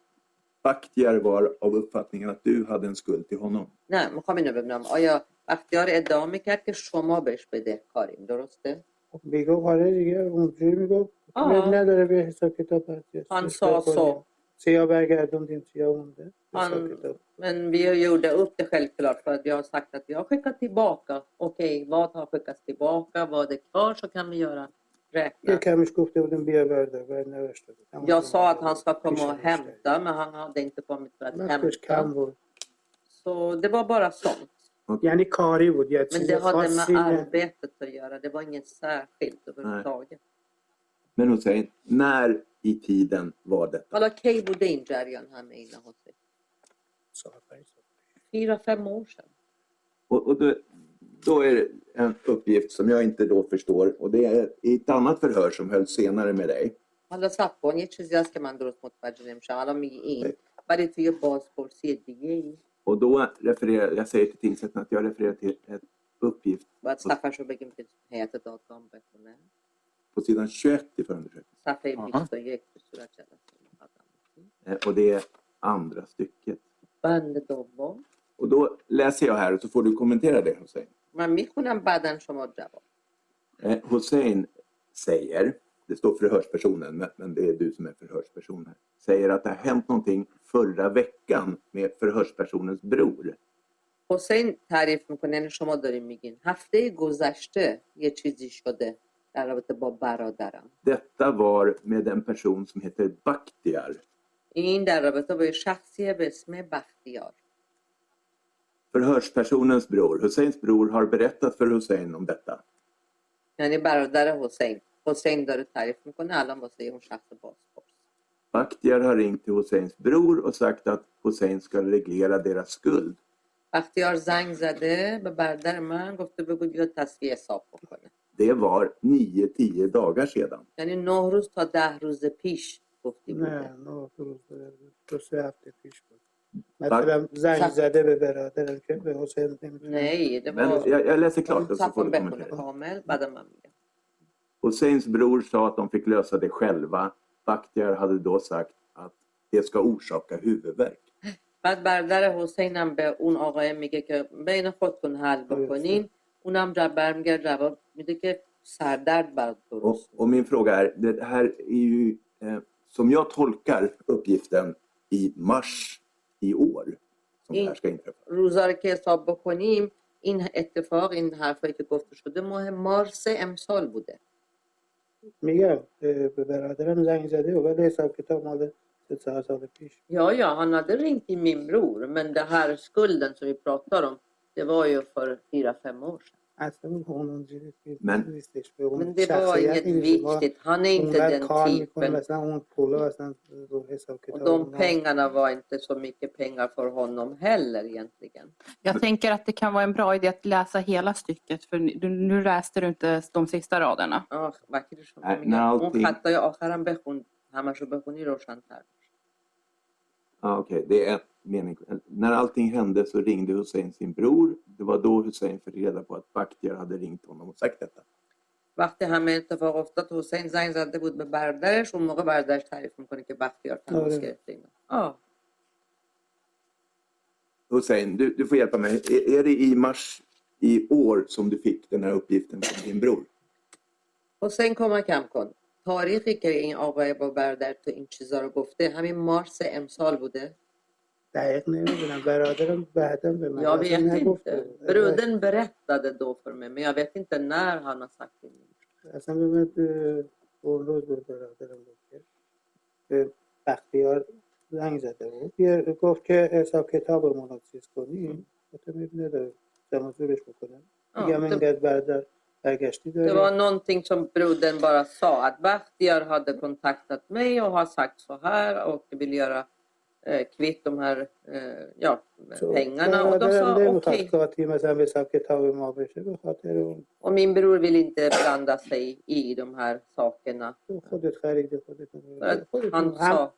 Bakhtiar var av uppfattningen att du hade en skuld till honom. نه میخوام اینو ببینم آیا بختیار ادعا میکرد که شما بهش بدهکارین درسته؟ خب میگفت آره دیگه اونجوری میگفت آه. نداره به حساب کتاب هستی Han sa så. سیا برگردوندیم سیا مونده حساب Han, کتاب men vi gjorde upp det självklart för att jag har sagt att vi har skickat tillbaka. Okej, vad har skickats tillbaka? Vad är kvar så kan vi göra یه räkna. کمیش گفته بودیم بیا بردار باید نوشته بود تمام Jag شد. sa att han ska komma och پیش hämta men han hade inte kommit för att وقتش کم hämta. بود Så det var bara sånt. یعنی کاری بود یه Men چیز det hade خاصی med نه arbetet att göra. Det var inget särskilt överhuvudtaget. Men Hussein, när i tiden var detta? حالا کی بوده این جریان همه اینا حسین؟ سال پنج سال. fyra, fem år sedan. Och, och då, då är det en uppgift som jag inte då förstår och det är i ett annat förhör som hölls senare med dig. حالا سب کن یه چیزی هست که من درست متوجه نمیشم الان میگی این ولی توی بازپرسی دیگه ای Och då refererar, jag säger till tingsrätten att jag refererar till en uppgift باید صفحش رو بگیم که هیئت دادگاه بخونه på sidan 21 i förundersökningen. صفحه آها. 21 به صورت جلسه مقدم Eh, Och det är andra stycket. بند دوم Och då läser jag här och så får du kommentera det Hussein. من میخونم بعدا شما جواب Eh, Hussein säger, det står förhörspersonen, men, men det är du som är förhörsperson här, säger att det har hänt någonting förra veckan med förhörspersonens bror. حسین تعریف میکنه یعنی شما داریم میگین هفته گذشته یه چیزی شده در رابطه با برادرم Detta var med en person som heter Bakhtiar. این در رابطه با یه شخصی به اسم بختیار förhörspersonens bror, Husseins bror, har berättat för Hussein om detta. یعنی برادر حسین حسین داره تعریف میکنه الان واسه اون شخص بازپرس Bakhtiar har ringt till Husseins bror och sagt att Hussein ska reglera deras skuld. بختیار زنگ زده به برادر من گفته بگو بیا تصفیه حساب بکنه Det var 9-10 dagar sedan. یعنی نه روز تا ده روز پیش گفتی بوده نه نه دو روز دو سه هفته پیش بود مثلا زنگ زده به برادرم که به حسین نمیتونه Nej, det Men var... jag, jag läser klart och så får Saffan du بخونه kommentera. کامل بعدم من میگم Husseins bror sa att de fick lösa det själva. Bakhtiar hade då sagt att det ska orsaka huvudvärk. بعد برادر حسینم به اون آقای میگه که بین خودتون حل بکنین اونم جواب برمیگرد جواب میده که سردرد برات Och, درست och min fråga är, det här är ju eh, som jag tolkar uppgiften i mars i år som det här ska inträffa. روزا رو که حساب بکنیم این اتفاق این حرفایی که گفته شده ماه مارس امسال بوده میگم به به برادرم زنگ زده و ولی حساب کتاب مال سه چهار سال پیش Ja, ja, han hade ringt till min bror, men det här skulden som vi pratar om, det var ju för fyra, fem år sedan. Men, men det var inget viktigt. Han är inte den typen. Och de pengarna var inte så mycket pengar för honom heller egentligen. Jag tänker att det kan vara en bra idé att läsa hela stycket för nu läste du inte de sista raderna. آه وکیل شما نه، میگه نه، اون allting- خطای آخرم بخون همشو بخونی روشنتر Ja, Okej, det är en mening. När allting hände så ringde Hussein sin bror. Det var då Hussein fick reda på att Bakhtiar hade ringt honom och sagt detta. وقتی همه اتفاق افتاد حسین زنگ زده بود به برادرش اون موقع برادرش تعریف میکنه که بختیار تماس آره. گرفته اینا آه Hussein, du, du får hjälpa mig. Är, är det i mars i år som du fick den här uppgiften från din bror? حسین کمکم کن تاریخی که این آقای با برادر تو این چیزا رو گفته همین مارس امسال بوده دقیق نمی‌دونم برادرم بعدا به من Jag اصلا vet نگفته. inte. Brodern berättade då för mig, men jag vet inte när han har sagt det. اصلا به من اون روز به برادرم گفت که به بختیار زنگ زده بود گفت که حساب کتابمون رو چیز کنی گفتم اب نداره جمع جورش بکنم Ja, میگم اینقدر برادر Det var någonting som brodern bara sa att Bahtiar hade kontaktat mig och har sagt så här och vill göra eh, kvitt de här eh, ja, pengarna. Ja, och de sa okej. Och min bror vill inte blanda sig i de här sakerna. Han sa...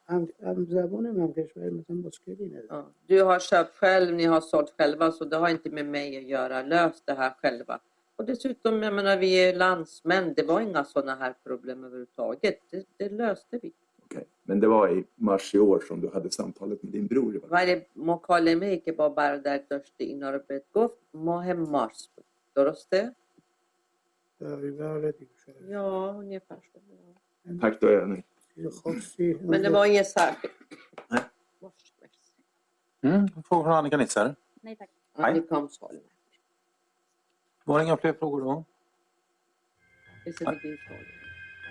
Du har köpt själv, ni har sålt själva så det har inte med mig att göra. Lös det här själva. Och dessutom, jag menar, vi är landsmän. Det var inga sådana här problem överhuvudtaget. Det, det löste vi. Okej. Men det var i mars i år som du hade samtalet med din bror. i varje fall. ولی مکالمه که با برادر داشته اینا رو بهت گفت ماه مارس بود درسته؟ تقریبا آره دیگه شاید. Ja, ungefär så. Ja. Tack, då är jag nöjd. چیز خاصی Men det var inget särskilt. Nej. Mm. Frågor från Annika Nitzer? Nej tack. Amerikanskt var det inga fler frågor då?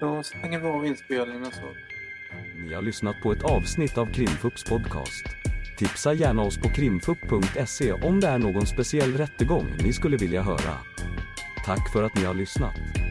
Då stänger vi av inspelningen. Så. Ni har lyssnat på ett avsnitt av Krimfupps podcast. Tipsa gärna oss på krimfupp.se om det är någon speciell rättegång ni skulle vilja höra. Tack för att ni har lyssnat.